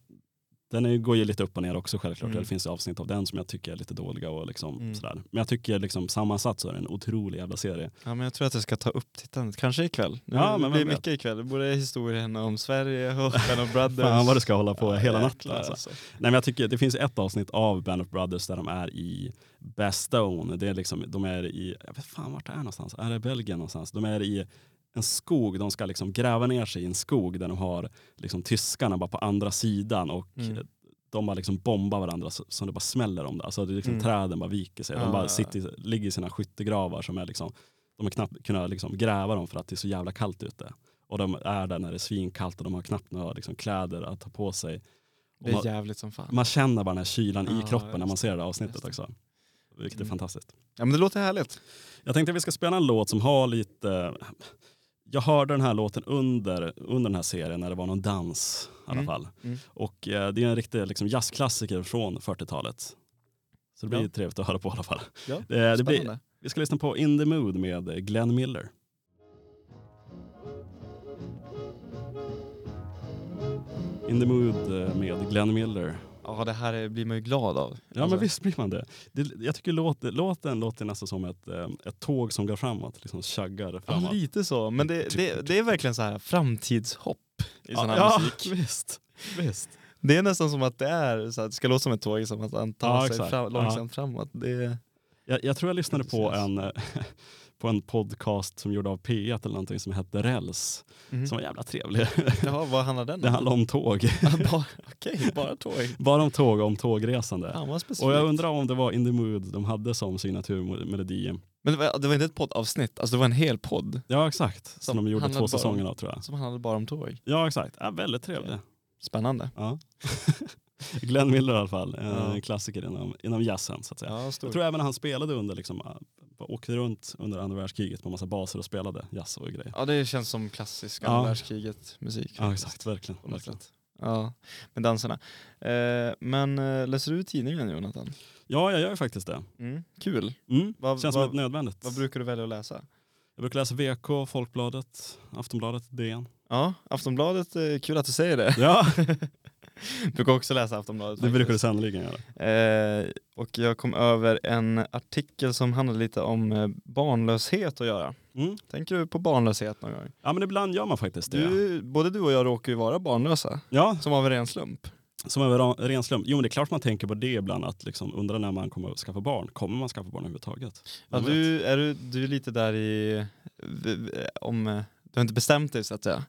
den är, går ju lite upp och ner också självklart. Mm. Det finns avsnitt av den som jag tycker är lite dåliga och liksom Mm. sådär. Men jag tycker liksom sammansatt så är det en otrolig jävla serie. Ja, men jag tror att jag ska ta upp tittandet, kanske ikväll. Nu, Ja, det men blir vem vet? mycket ikväll. Det borde historien om Sverige och Band of Brothers. Fan vad du ska hålla på hela natten jäklar, alltså. Nej men jag tycker det finns ett avsnitt av Band of Brothers där de är i Bastogne. Det är liksom, de är i, jag vet fan vart det är någonstans. Är det Belgien någonstans? De är i en skog, de ska liksom gräva ner sig i en skog där de har liksom tyskarna bara på andra sidan och Mm. de bara liksom bombar varandra så, så det bara smäller om det. Alltså det är liksom Mm. träden bara viker sig. De bara ja, sitter, ligger i sina skyttegravar som är liksom, de har knappt kunnat liksom gräva dem för att det är så jävla kallt ute. Och de är där när det är svinkallt och de har knappt några liksom kläder att ta på sig. Det är man- jävligt som fan. Man känner bara den här kylan Ja, i kroppen när man ser det avsnittet det. också. Vilket är Mm. fantastiskt. Ja, men det låter härligt. Jag tänkte att vi ska spela en låt som har lite... Jag hörde den här låten under, under den här serien när det var någon dans i alla Mm. fall. Mm. Och eh, det är en riktig liksom, jazzklassiker från 40-talet. Så det blir Ja. trevligt att höra på i alla fall. Ja, Eh, det blir, vi ska lyssna på In the Mood med Glenn Miller. In the Mood eh, med Glenn Miller. Ja, det här är- blir man ju glad av. Ja Alltså, men visst blir man det. det jag tycker låten, låten låter nästan som ett, eh, ett tåg som går framåt, liksom chaggar Ja, framåt. lite så. Men det, det, det är verkligen så här framtidshopp i sån här ja, musik. visst. visst. Det är nästan som att det är så att det ska låta som ett tåg, som att han tar Ja, sig fram, långsamt framåt. Det, Jag, jag tror jag lyssnade på en, eh, på en podcast som gjord av P1 eller någonting som hette Räls. Mhm. Som var jävla trevlig. Jaha, vad handlar den Det handlar om tåg. Ja, bara, Okej, bara tåg. Bara om tåg och om tågresande. Specifikt. Och jag undrar om det var In the Mood de hade som signaturmelodi. Men det var, det var inte ett poddavsnitt, alltså det var en hel podd Ja exakt, som, Som de gjorde handlade två om- säsonger av tror jag. som handlade bara om tåg. Ja exakt, ja, väldigt trevlig. Spännande. Ja. Glenn Miller i alla fall, en Ja. klassiker inom, inom jazzen så att säga. Ja, Jag tror även han spelade under, liksom, åkte runt under andra världskriget på massa baser och spelade jazz och grejer. ja, det känns som klassisk Ja. andra världskriget musik. Ja exakt, verkligen. Verkligen. Ja, med danserna. Eh, men eh, läser du tidningen Jonathan? Ja, jag gör faktiskt det. Mm. Kul. Mm. Vad- Känns vad- som ett nödvändigt. Vad brukar du välja att läsa? Jag brukar läsa VK, Folkbladet, Aftonbladet, DN. Ja, Aftonbladet, eh, kul att du säger det. Ja, brukar också läsa Aftonbladet. Det brukar du sannoliken göra. Eh, och jag kom över en artikel som handlade lite om eh, barnlöshet att göra. Mm. Tänker du på barnlöshet någon gång? Ja men ibland gör man faktiskt det. Du, både du och jag råkar ju vara barnlösa, Ja, som av en ren slump. som en ren- slump. Jo men det är klart man tänker på det ibland, att liksom undra när man kommer att skaffa barn. Kommer man skaffa barn överhuvudtaget? Ja, du, är du, du är lite där i, om, eh, du har inte bestämt dig så att säga.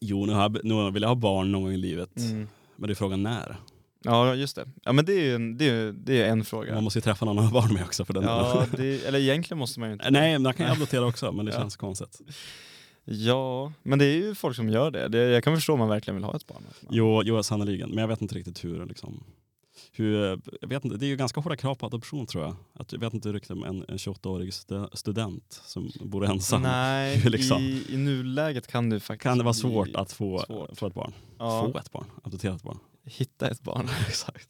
Jo, nu, har nu vill jag ha barn någon gång i livet. Mm. Men det är frågan när. Ja just det. Ja men det är ju en, det är, det är en fråga. Man måste ju träffa någon att ha barn med också för den Ja, det, eller egentligen måste man ju inte. Nej, man kan ju adoptera också men det Ja. känns konstigt. Ja, men det är ju folk som gör det. det jag kan förstå om man verkligen vill ha ett barn. Jo, jo sannoliken. Men jag vet inte riktigt hur, liksom, hur jag vet inte, det är ju ganska hårda krav på adoption tror jag. Att, jag vet inte riktigt om en, en 28-årig stu- student som bor ensam. Nej, Hur liksom? i, i nuläget kan det faktiskt Kan det vara svårt att få, svårt. få ett barn? ja, Få ett barn? Adoptera ett barn? hitta ett barn. Exakt.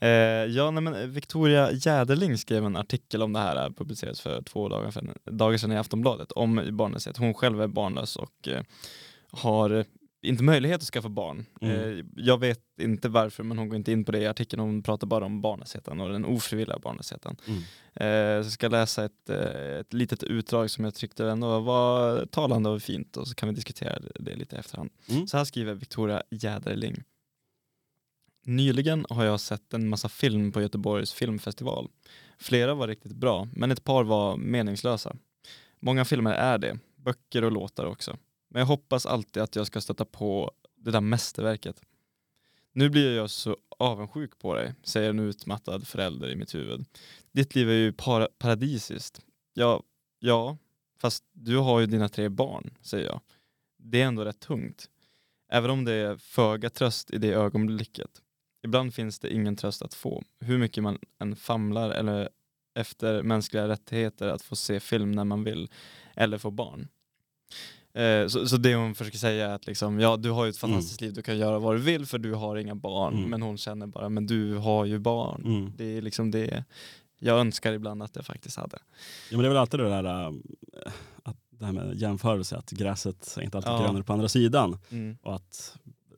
Eh, ja, nej, men Victoria Jäderling skrev en artikel om det här, eh, publicerades för två dagar sedan, dagar sedan i Aftonbladet, om barnlöshet. Hon själv är barnlös och eh, har eh, inte möjlighet att skaffa barn. Mm. Eh, jag vet inte varför, men hon går inte in på det i artikeln. Hon pratar bara om barnlösheten och den ofrivilliga barnlösheten. Mm. Eh, så jag ska läsa ett, eh, ett litet utdrag som jag tyckte ändå var talande och fint och så kan vi diskutera det lite i efterhand. Mm. Så här skriver Victoria Jäderling. Nyligen har jag sett en massa film på Göteborgs filmfestival. Flera var riktigt bra, men ett par var meningslösa. Många filmer är det, böcker och låtar också. Men jag hoppas alltid att jag ska stöta på det där mästerverket. Nu blir jag så avundsjuk på dig, säger en utmattad förälder i mitt huvud. Ditt liv är ju para paradisiskt. Ja, ja, fast du har ju dina tre barn, säger jag. Det är ändå rätt tungt. Även om det är föga tröst i det ögonblicket. Ibland finns det ingen tröst att få. Hur mycket man än famlar eller efter mänskliga rättigheter att få se film när man vill eller få barn. Eh, så, så det hon försöker säga är att liksom, ja, du har ju ett fantastiskt liv, du kan göra vad du vill för du har inga barn. Mm. Men hon känner bara, men du har ju barn. Mm. Det är liksom det jag önskar ibland att jag faktiskt hade. Ja, men det är väl alltid det där, äh, att det här med jämförelse, att gräset är inte alltid Ja. grönare på andra sidan. Mm. Och att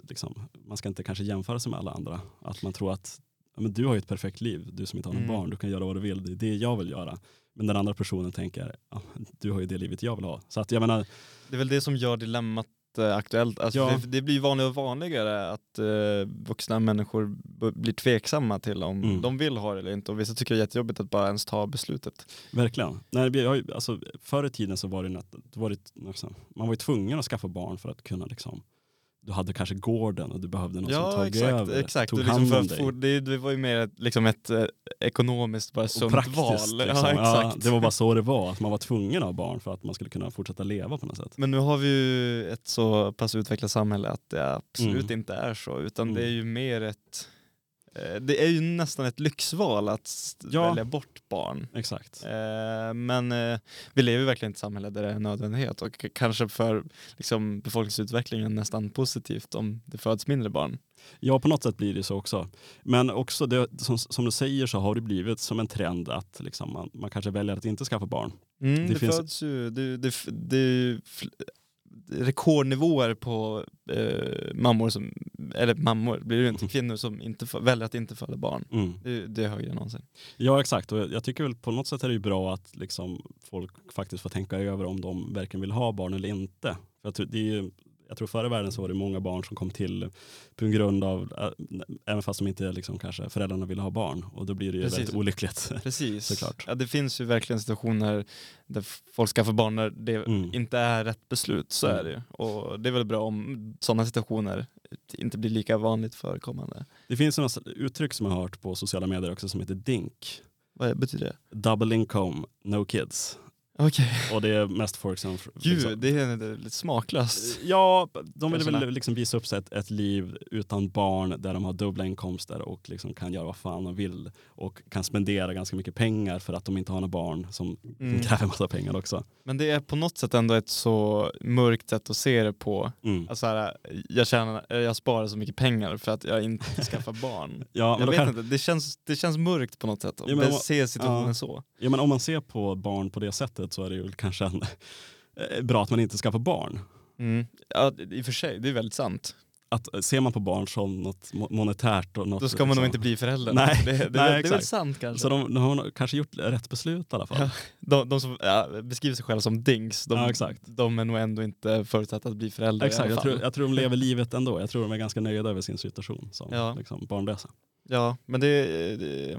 liksom, man ska inte kanske jämföra sig med alla andra. Att man tror att men du har ju ett perfekt liv, du som inte har någon Mm. barn, du kan göra vad du vill, det är det jag vill göra. Men den andra personen tänker, ja, du har ju det livet jag vill ha. Så att jag menar, Det är väl det som gör dilemmat eh, aktuellt. Alltså Ja. det, det blir vanligare och vanligare att eh, vuxna människor blir tveksamma till om Mm. de vill ha det eller inte. Och vissa tycker det är jättejobbigt att bara ens ta beslutet. verkligen. Nej, ju, alltså, förr i tiden så var det, då var det liksom, man var ju tvungen att skaffa barn för att kunna liksom, du hade kanske gården och du behövde någon som ja tog exakt, över, exakt. tog liksom hand för om dig. det, var ju mer ett, liksom ett eh, ekonomiskt bara sunt praktiskt. val. Liksom. Ja, exakt. det var bara så det var, att man var tvungen att ha barn för att man skulle kunna fortsätta leva på något sätt. Men nu har vi ju ett så pass utvecklat samhälle att det absolut Mm. inte är så. Utan det är Mm. ju mer ett det är ju nästan ett lyxval att Ja. välja bort barn. Exakt. Eh, Men eh, vi lever verkligen i ett samhälle där det är en nödvändighet och kanske för liksom, befolkningsutvecklingen nästan positivt om det föds mindre barn. Ja, på något sätt blir det så också. Men också, det, som, som du säger så har det blivit som en trend att liksom man, man kanske väljer att inte skaffa barn. Mm, Det det, finns- föds ju, det, det, det rekordnivåer på eh, mammor som, eller mammor, blir det ju inte, Mm. kvinnor som inte väljer att inte föda barn. Mm. Det, det är högre än någonsin. Ja, exakt. Och jag, jag tycker väl på något sätt är det ju bra att liksom folk faktiskt får tänka över om de verkligen vill ha barn eller inte. För att det är ju, jag tror förr i världen så var det många barn som kom till på grund av, även fast de inte liksom kanske föräldrarna ville ha barn. Och då blir det ju Precis. väldigt olyckligt. Precis. Såklart. Ja, det finns ju verkligen situationer där folk skaffar barn när det Mm. inte är rätt beslut, så Mm. är det ju. Och det är väl bra om sådana situationer inte blir lika vanligt förekommande. Det finns något uttryck som jag har hört på sociala medier också som heter DINK. Vad betyder det? Double income, no kids. Okej. Och det är mest folk som... Gud, liksom- det är lite smaklöst. Ja, de vill väl liksom visa upp sig ett, ett liv utan barn där de har dubbla inkomster och liksom kan göra vad fan de vill och kan spendera ganska mycket pengar för att de inte har några barn som, Mm. kräver massa pengar också. Men det är på något sätt ändå ett så mörkt sätt att se det på. Mm. Alltså här, jag, tjänar, jag sparar så mycket pengar för att jag inte skaffar barn. Ja, jag vet kan, inte, det känns, det känns mörkt på något sätt. Ja, men det ser situationen ja. så. ja, men om man ser på barn på det sättet så är det ju kanske en, eh, bra att man inte skaffar barn. Mm. Ja, i och för sig, det är väldigt sant. att ser man på barn som något mo- monetärt och något... Då ska man nog liksom- inte bli förälder. Nej, det, det, nej, det, är väl sant kanske. Så de, de har nog kanske gjort rätt beslut i alla fall. Ja. De, de som ja, beskriver sig själva som dinks, de, Ja, exakt. de är nog ändå inte förutsatta att bli föräldrar Exakt, jag tror, jag tror de lever livet ändå. Jag tror de är ganska nöjda över sin situation som Ja. liksom, barnlösa. Ja, men det... det eh,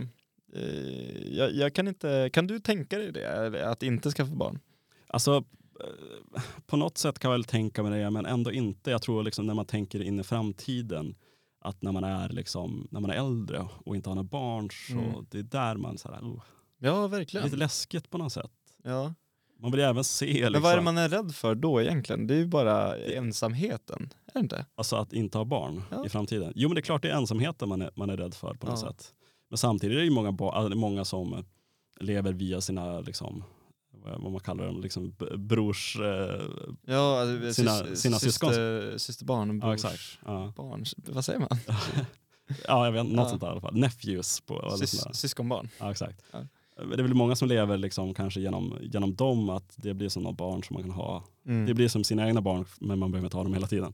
jag, jag kan inte... Kan du tänka dig det? Att inte skaffa barn? Alltså, eh, på något sätt kan jag väl tänka mig det, men ändå inte. Jag tror liksom när man tänker in i framtiden, att när man är, liksom, när man är äldre och inte har några barn, så Mm. det är där man så här, oh, Ja, lite verkligen. läskigt på något sätt. Ja. Man vill ju även se liksom, Men vad är det man är rädd för då egentligen? Det är ju bara ensamheten, är det inte? alltså att inte ha barn Ja. i framtiden. Jo men det är klart det är ensamheten man är, man är rädd för på något Ja. sätt. Men samtidigt är det ju många, alltså, många som eh, lever via sina, liksom, vad man kallar dem, liksom brors... Eh, Ja, alltså, Sina- sys- sina syskon. syster, systerbarn, ja brors exakt. Ja. barn. Vad säger man? ja jag vet något Ja. sånt där i alla fall. Nephews på Sys, syskonbarn. Ja exakt. Ja. Det är väl många som lever liksom kanske genom, genom dem, att det blir som några barn som man kan ha. Mm. Det blir som sina egna barn men man behöver inte ha dem hela tiden.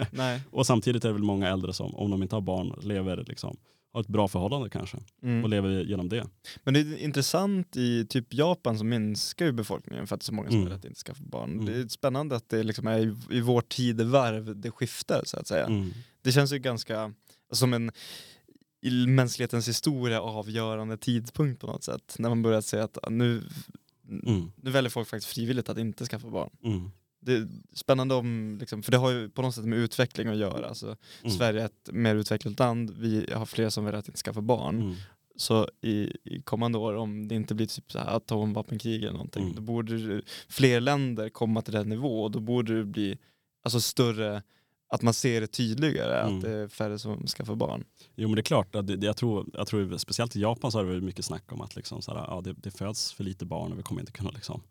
Och samtidigt är det väl många äldre som, om de inte har barn, lever liksom, har ett bra förhållande kanske Mm. och lever genom det. Men det är intressant i typ Japan så minskar ju befolkningen för att det är så många som Mm. att inte skaffa barn. Mm. Det är spännande att det liksom är i, i vår tidevarv det skiftar så att säga. Mm. Det känns ju ganska som en i mänsklighetens historia avgörande tidpunkt på något sätt. När man börjar säga att ah, nu, Mm. nu väljer folk faktiskt frivilligt att inte skaffa barn. Det är spännande om, liksom, för det har ju på något sätt med utveckling att göra. Alltså, Mm. Sverige är ett mer utvecklat land, vi har fler som väljer att inte skaffa barn. Mm. Så i, i kommande år, om det inte blir typ så här atomvapenkrig eller någonting, Mm. då borde fler länder komma till den nivå och då borde det bli alltså, större, att man ser det tydligare, Mm. att det är färre som skaffar barn. Jo men det är klart, att det, det, jag, tror, jag tror speciellt i Japan så har det varit mycket snack om att liksom så här, ja, det, det föds för lite barn och vi kommer inte kunna liksom,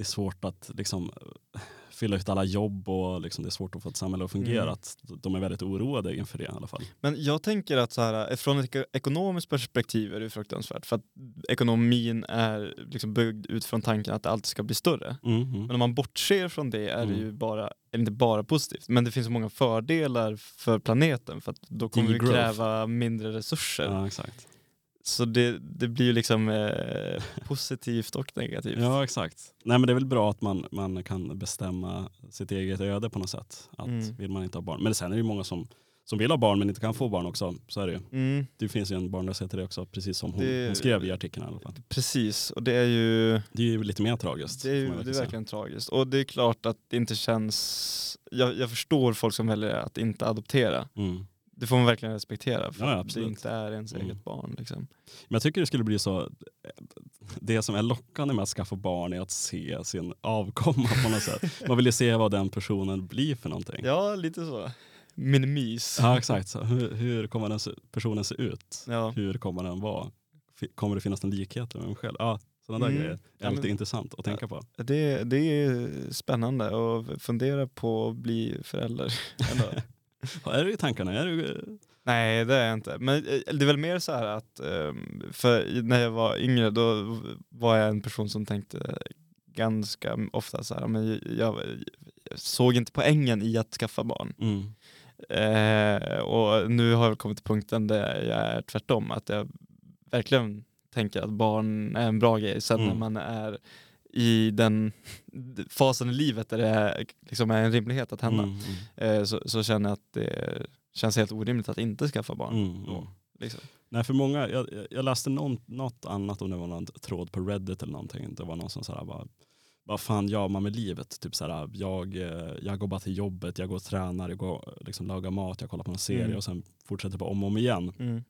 det är svårt att liksom, eh, fylla ut alla jobb och liksom, det är svårt att få ett samhälle att fungera. Mm. Att de är väldigt oroade inför det i alla fall. Men jag tänker att så här, från ett eko- ekonomiskt perspektiv är det fruktansvärt för att ekonomin är liksom byggd utifrån tanken att det alltid ska bli större. Mm, mm. Men om man bortser från det är det Mm. ju bara, eller inte bara positivt, men det finns så många fördelar för planeten för att då kommer vi kräva mindre resurser. Ja, exakt. Så det, det blir ju liksom eh, positivt och negativt. Ja exakt. Nej men det är väl bra att man, man kan bestämma sitt eget öde på något sätt. Att Mm. vill man inte ha barn. Men sen är det ju många som, som vill ha barn men inte kan få barn också. Så är det ju. Mm, Det finns ju en barnlöshet i det också, precis som hon, Det- hon skrev i artikeln i alla fall. precis, och det är ju Det är ju lite mer tragiskt. det är, ju, det är verkligen säga. verkligen tragiskt. Och det är klart att det inte känns... Jag, jag förstår folk som väljer att inte adoptera. Mm. Det får man verkligen respektera för Ja, att det inte är ens Mm. eget barn. Liksom. Men jag tycker det skulle bli så, det som är lockande med att skaffa barn är att se sin avkomma på något sätt. Man vill ju se vad den personen blir för någonting. Ja, lite så. Minimys. Ja exakt, så hur, hur kommer den personen se ut? Ja. Hur kommer den vara? Kommer det finnas en likhet med mig själv? Ja, sådana där Mm. grejer är alltid men- intressant att tänka på. Det, det är spännande att fundera på att bli förälder. Är du i tankarna? Är du, Nej det är jag inte. Men eh, det är väl mer så här att ehm, för när jag var yngre då var jag en person som tänkte ganska ofta så här, men jag, såg inte poängen i att skaffa barn. mm. Eh, och nu har jag kommit till punkten där jag är tvärtom, att jag verkligen tänker att barn är en bra grej. Sen när Mm. man är i den fasen i livet där det är, liksom är en rimlighet att hända, Mm, mm, eh, så, så känner jag att det känns helt orimligt att inte skaffa barn. mm, Då, mm. liksom. Nej för många, jag, jag- läste någon, något annat om det var någon tråd på Reddit eller någonting. Det var någon som sa bara, vad fan gör man med livet? Typ så här, jag, eh, jag går bara till jobbet, jag går och tränar, jag går liksom lagar mat, jag kollar på en serie Mm. och sen fortsätter på om och om igen. Mm.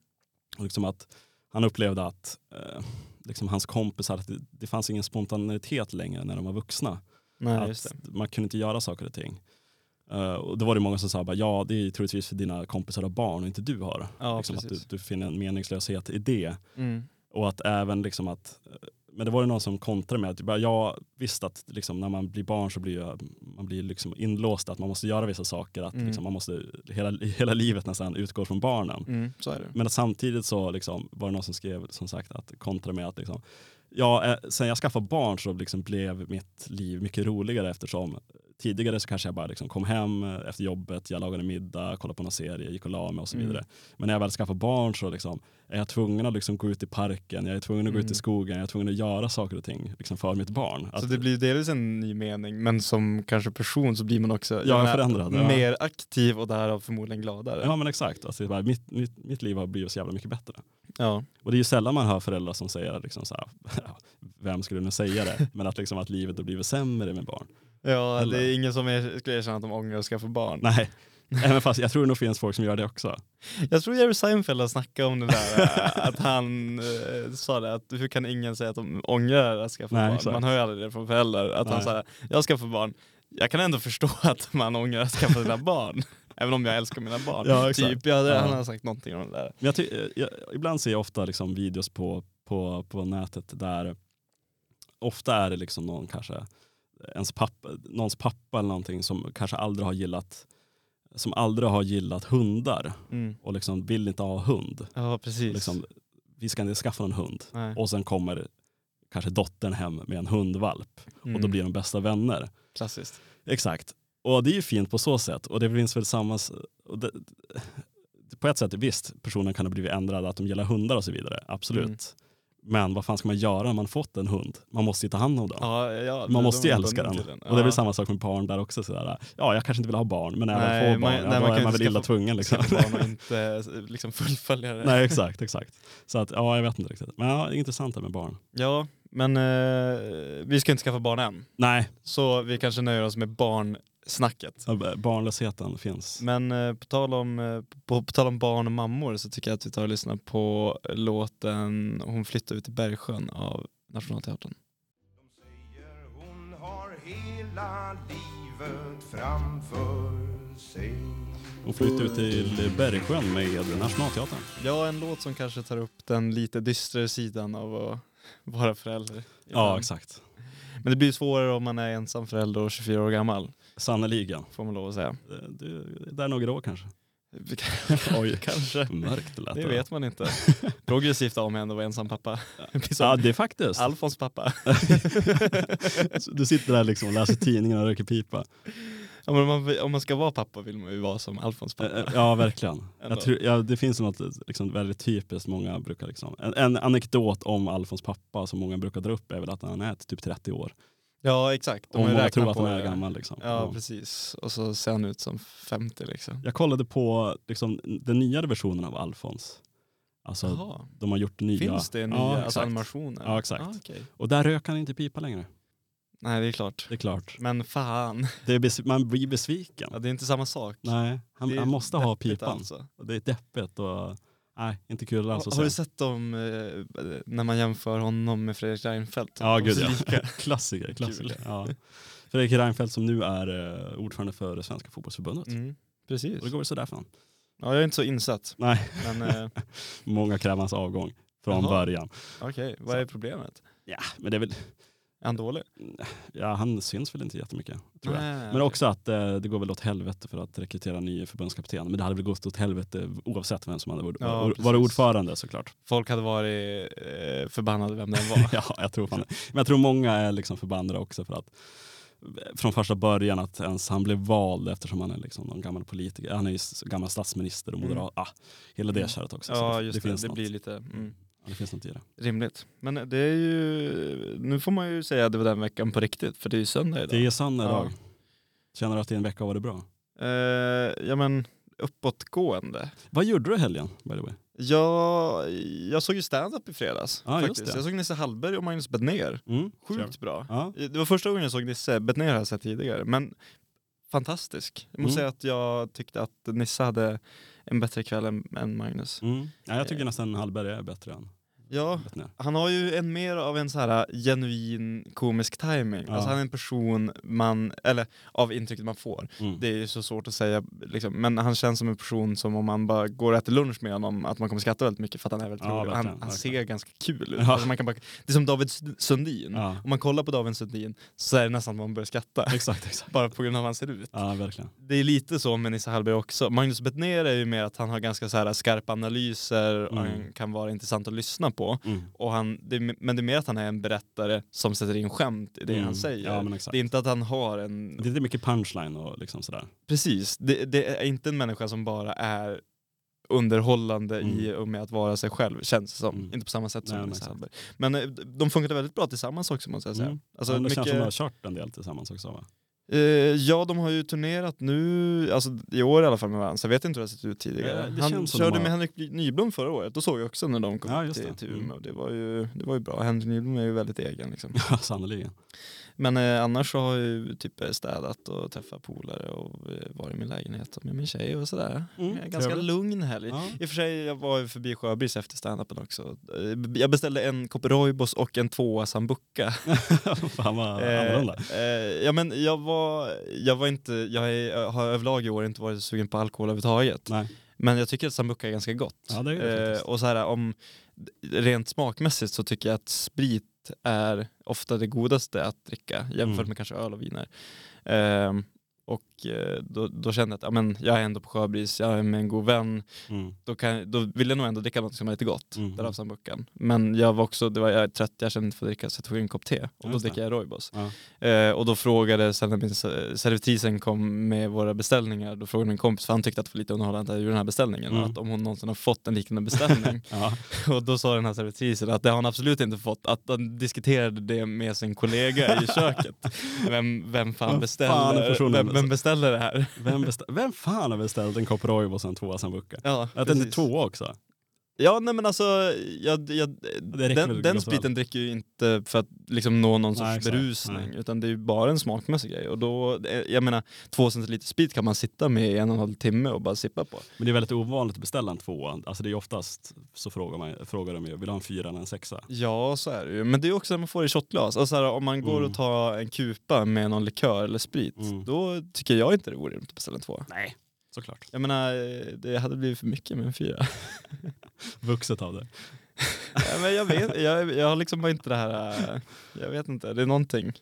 Och liksom att han upplevde att eh, liksom hans kompisar, att det, det fanns ingen spontanitet längre när de var vuxna. Nej, att man kunde inte göra saker och ting. Eh, och då var det många som sa bara, ja det är troligtvis för dina kompisar har barn och inte du har. Ja, liksom att du, du finner en meningslöshet i det. Mm. Och att även liksom att, men det var ju någon som kontrade med att bara, ja visst att liksom, när man blir barn så blir jag, man blir liksom inlåst att man måste göra vissa saker. Att Mm. liksom, man måste, hela, hela livet nästan utgår från barnen. Mm. Men att samtidigt så liksom, var det någon som skrev som sagt att kontra med att liksom, ja, eh, sen jag skaffade barn så liksom blev mitt liv mycket roligare eftersom Tidigare så kanske jag bara liksom kom hem eh, efter jobbet, jag lagade middag, kollade på någon serie, gick och la mig och så Mm. vidare. Men när jag väl skaffade barn så liksom, är jag tvungen att liksom gå ut i parken, jag är tvungen att gå ut Mm. i skogen, jag är tvungen att göra saker och ting liksom för mitt barn. Så Att- det blir delvis en ny mening, men som kanske person så blir man också Ja, förändrad, ja. mer aktiv och därav förmodligen gladare. Ja men exakt, alltså, bara, mitt, mitt, mitt liv har blivit så jävla mycket bättre. Ja. Och det är ju sällan man hör föräldrar som säger, liksom så här, vem skulle nu säga det, men att, liksom, att livet har blivit sämre med barn. Ja, Eller? det är ingen som är, skulle erkänna att de ångrar att skaffa barn. Nej, även fast jag tror det nog finns folk som gör det också. Jag tror Jerry Seinfeld har snackat om det där, äh, att han eh, sa det, att hur kan ingen säga att de ångrar att skaffa Nej, barn? exakt. Man hör ju aldrig det från föräldrar, att han Nej. säger jag skaffar barn. Jag kan ändå förstå att man ångrar att skaffa sina barn. Även om jag älskar mina barn. Ja, typ, ja, det, Ja. Han har sagt någonting om det där. Men jag ty- jag, ibland ser jag ofta liksom videos på, på, på nätet där ofta är det liksom någon kanske ens pappa, någons pappa eller någonting som kanske aldrig har gillat som aldrig har gillat hundar Mm. och liksom vill inte ha hund. Ja, precis. Liksom, vi ska inte skaffa en hund. Nej. Och sen kommer kanske dottern hem med en hundvalp och då Mm. blir de bästa vänner. Klassiskt. Exakt. Och det är ju fint på så sätt. Och det finns väl samma... det, på ett sätt, visst, personen kan ha blivit ändrad, att de gillar hundar och så vidare. Absolut. Mm. Men vad fan ska man göra om man fått en hund? Man måste ju ta hand om den. Ja, ja, man måste ju de älska den. bunden till Och det är väl Ja. samma sak med barn där också. Sådär. Ja, jag kanske inte vill ha barn, men när jag väl Nej, får man- barn, nej, ja, man då kan är man väl illa tvungen. Liksom. Barn och inte liksom fullfölja det. nej, exakt, exakt. Så att, ja, jag vet inte riktigt. Men ja, det är intressant det med barn. Ja, men eh, vi ska inte skaffa barn än. Nej, Så vi kanske nöjer oss med barnsnacket. ja, barnlösheten finns. Men eh, på, tal om, eh, på, på tal om barn och mammor så tycker jag att vi tar och lyssnar på låten Hon flyttar ut i Bergsjön av Nationalteatern. säger hon har hela livet framför sig. Och flytta ut till Bergsjön med Nationalteatern. Ja, en låt som kanske tar upp den lite dystrare sidan av att vara förälder. Ja, exakt. Men det blir svårare om man är ensam förälder och 24 år gammal, Sannerligen. får man lov att säga. Eh, Du, där några år kanske. Oj. kanske. Mörkt lät Det vet man inte. Progressivt av mig ändå vara ensam pappa. Ja, det är faktiskt. Alfons pappa. Du sitter där liksom och läser tidningen och röker pipa. Ja, men om, man, om man ska vara pappa vill man ju vara som Alfons Eh, pappa. eh, Ja, verkligen. Tror, ja, det finns något liksom väldigt typiskt. Många brukar liksom, en, en anekdot om Alfons pappa som många brukar dra upp är väl att han är typ 30 år. Ja exakt. De många räknat tror att han är gammal. Liksom. Ja, Ja. precis. Och så ser han ut som 50 liksom. Jag kollade på liksom, den nyare versionen av Alfons. Alltså, Jaha. de har gjort nya. Finns det nya ja, alltså animationer? Ja, exakt. Ah, okej. Och där röker han inte pipa längre. Nej det är klart. Det är klart. Men fan, är man blir besviken. ja, det är inte samma sak. Nej, han, han måste ha pipan. Alltså. Det är deppigt och nej, inte kul alls att Har, du se. sett dem eh, när man jämför honom med Fredrik Reinfeldt? Ja, gud ja. klassiker. klassiker. Ja. Fredrik Reinfeldt som nu är eh, ordförande för det svenska fotbollsförbundet. Mm, precis. Och det går väl sådär för honom. Ja, jag är inte så insatt. Nej, Men eh, många kräver hans avgång från Jaha. början. okej, vad är problemet? Ja, men det är väl, Är han dålig? ja, han syns väl inte jättemycket. Tror jag. Nej, Men också att eh, det går väl åt helvete för att rekrytera ny förbundskapten. Men det hade väl gått åt helvete oavsett vem som hade varit, Ja, varit ordförande såklart. Folk hade varit eh, förbannade vem den var. ja, jag tror fan det. Men jag tror många är liksom förbannade också för att från första början att ens han blev vald eftersom han är liksom någon gammal politiker. Han är ju gammal statsminister och Mm. moderat. Ah, hela det Mm. köret också. Så Ja, just det. Det, något. blir lite mm, det finns något i det. rimligt. Men det är ju, nu får man ju säga att det var den veckan på riktigt, för det är ju söndag idag. Det är söndag Ja. idag. Känner du att din vecka har varit bra? Eh, ja men uppåtgående. Vad gjorde du i helgen by the way? Ja, jag såg ju stand-up i fredags. Ja, just faktiskt. det. Jag såg Nisse Hallberg och Magnus Bednér. Mm? Sjukt bra. Ja. Det var första gången jag såg Nisse, Bednér har jag sett tidigare, men fantastisk. Jag måste Mm. säga att jag tyckte att Nisse hade en bättre kväll än, än Magnus. Mm. Ja, jag tycker nästan Hallberg är bättre än Ja, han har ju en mer av en så här genuin komisk timing. Ja. Alltså han är en person man, eller av intrycket man får. Mm. Det är ju så svårt att säga, liksom. men han känns som en person som om man bara går och äter lunch med honom, att man kommer skratta väldigt mycket för att han är väldigt Ja, rolig. Han, han verkligen. ser ganska kul ut. Ja. Alltså man kan bara, det är som David Sundin. Ja, Om man kollar på David Sundin så är det nästan att man börjar skratta. exakt. exakt. bara på grund av hur han ser ut. Ja, verkligen. Det är lite så med Nisse Hallberg också. Magnus Bettner är ju mer att han har ganska så här skarpa analyser och Mm. han kan vara intressant att lyssna på. På. Mm. Och han, det, men det är mer att han är en berättare som sätter in skämt i det Mm. han säger. Ja, det är inte att han har en... Det är inte mycket punchline och liksom sådär. Precis, det, det är inte en människa som bara är underhållande Mm. i och med att vara sig själv, känns det som. Mm. Inte på samma sätt som Nej. Hallberg. Men eh, de funkade väldigt bra tillsammans också måste jag säga. Mm. Alltså, ja, det känns som mycket- att de har kört en del tillsammans också va? Eh, ja, de har ju turnerat nu, alltså i år i alla fall med varandra, så jag vet inte hur det har sett ut tidigare. Ja, det Han körde har- med Henrik Nyblom förra året, då såg jag också när de kom Ja, till, det. till Mm. Umeå. Det, var ju, det var ju bra, Henrik Nyblom är ju väldigt egen liksom. Ja, sannerligen. Men eh, annars så har jag ju typ städat och träffat polare och eh, varit i min lägenhet med min tjej och sådär. Mm, Ganska trevligt. lugn helg. Ja. I och för sig, jag var ju förbi Sjöbris efter standupen också. Eh, Jag beställde en kopp Roibos och en tvåa sambuca. Fan vad Eh, annorlunda. eh, ja, men jag var, jag var inte, jag är, har överlag i år inte varit sugen på alkohol överhuvudtaget. Nej. Men jag tycker att sambuca är ganska gott. Ja, det är det eh, och så här, om, rent smakmässigt så tycker jag att sprit är ofta det godaste att dricka jämfört Mm. med kanske öl och viner. Ehm, och eh, då, då kände jag att ja, men jag är ändå på Sjöbris, jag är med en god vän, Mm. då, kan, då vill jag nog ändå dricka något som är lite gott, Mhm. därav sambucan. Men jag var också, det var, jag är trött, jag kände inte för att dricka så jag tog en kopp te och då dricker jag Roibos. Ja. Eh, och då frågade, sen när min se- servitrisen kom med våra beställningar, då frågade min kompis, för han tyckte att det var lite underhållande att den här beställningen, Mm. att om hon någonsin har fått en liknande beställning. Ja. och då sa den här servitrisen att det har hon absolut inte fått, att han diskuterade det med sin kollega i köket. Vem, vem fan beställer, fan vem, vem beställer det här? Vem, bestä- Vem fan har beställt en kopp Roibos och en tvåa sambuca? Ja, Att den är precis. två också? Ja nej men alltså, jag, jag, den, den spriten dricker ju inte för att liksom nå någon Nej, sorts exakt. berusning, Nej. utan det är ju bara en smakmässig grej. Och då, eh, jag menar, två centiliter sprit kan man sitta med i en och en halv timme och bara sippa på. Men det är väldigt ovanligt att beställa en tvåa. Alltså det är oftast så frågar, man, frågar de ju, vill du ha en fyra eller en sexa? Ja, så är det ju. Men det är också när man får i shotglas. Alltså så här, om man går Mm. och tar en kupa med någon likör eller sprit, Mm. då tycker jag inte det vore dumt att beställa en tvåa. Nej, såklart. Jag menar, eh, det hade blivit för mycket med en fyra. Vuxet av det. Ja, men jag vet, jag, jag har liksom bara inte det här, äh, jag vet inte, det är någonting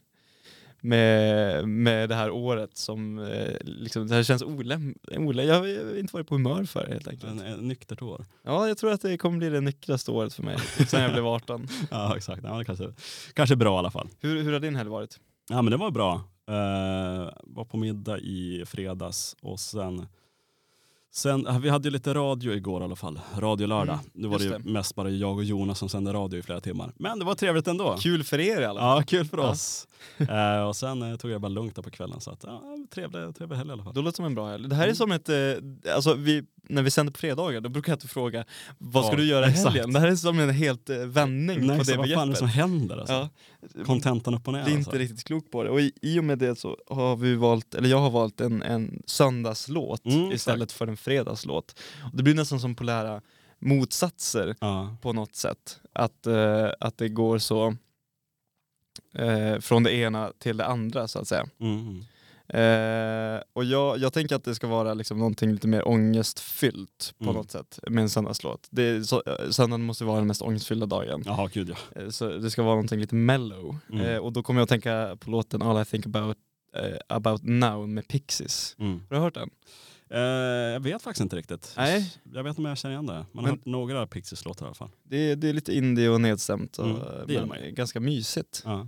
med, med det här året som eh, liksom, det här känns oläm, olä, jag, har inte varit på humör för det helt enkelt. En, nyktert år. Ja, jag tror att det kommer bli det nyktraste året för mig sen jag blev 18. Ja exakt, ja, kanske, kanske bra i alla fall. Hur, hur har din helg varit? Ja men det var bra. Uh, var på middag i fredags och sen Sen, vi hade ju lite radio igår i alla fall, radio lördag. Mm, nu var det ju mest bara jag och Jonas som sände radio i flera timmar. Men det var trevligt ändå. Kul för er i alla fall. Ja, kul för Ja. oss. Eh, och sen eh, tog jag bara lugnt där på kvällen så att, ja, trevlig, trevlig helg i alla fall. Då låter det som en bra helg. Det här är Mm. som ett, eh, alltså vi, när vi sänder på fredagar, då brukar jag alltid fråga vad ska Ja, du göra i helgen? Det här är som en helt eh, vändning Nej, på det vad fan är det begreppet. som händer alltså? Ja. Kontentan upp och ner blir alltså. inte riktigt klok på det. Och i, i och med det så har vi valt, eller jag har valt en, en söndagslåt Mm, istället för en fredagslåt. Och det blir nästan som polära motsatser Ja. på något sätt. Att, eh, att det går så eh, från det ena till det andra så att säga. Mm. Eh, och jag, jag tänker att det ska vara liksom någonting lite mer ångestfyllt på Mm. något sätt med en söndagslåt. Det är så, eh, söndagen måste vara den mest ångestfyllda dagen. Jaha, gud ja. Eh, Så det ska vara någonting lite mellow. Mm. Eh, och då kommer jag att tänka på låten All I think about, eh, about now med Pixies. Mm. Har du hört den? Eh, jag vet faktiskt inte riktigt. Nej. Jag vet inte om jag känner igen det. Man har Men- hört några Pixies-låtar i alla fall. Det är, det är lite indie och nedstämt och Mm, det men ganska mysigt Ja.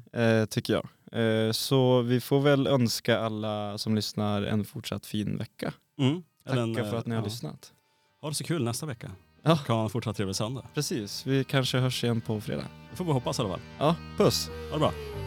tycker jag. Eh, så vi får väl önska alla som lyssnar en fortsatt fin vecka. Mm. Tacka en, för att ni har ja. lyssnat. Ha det så kul nästa vecka. Ja. Kan ha en fortsatt trevlig söndag. Precis, vi kanske hörs igen på fredag. Det får vi hoppas i alla fall. Ja, puss! Ha det bra.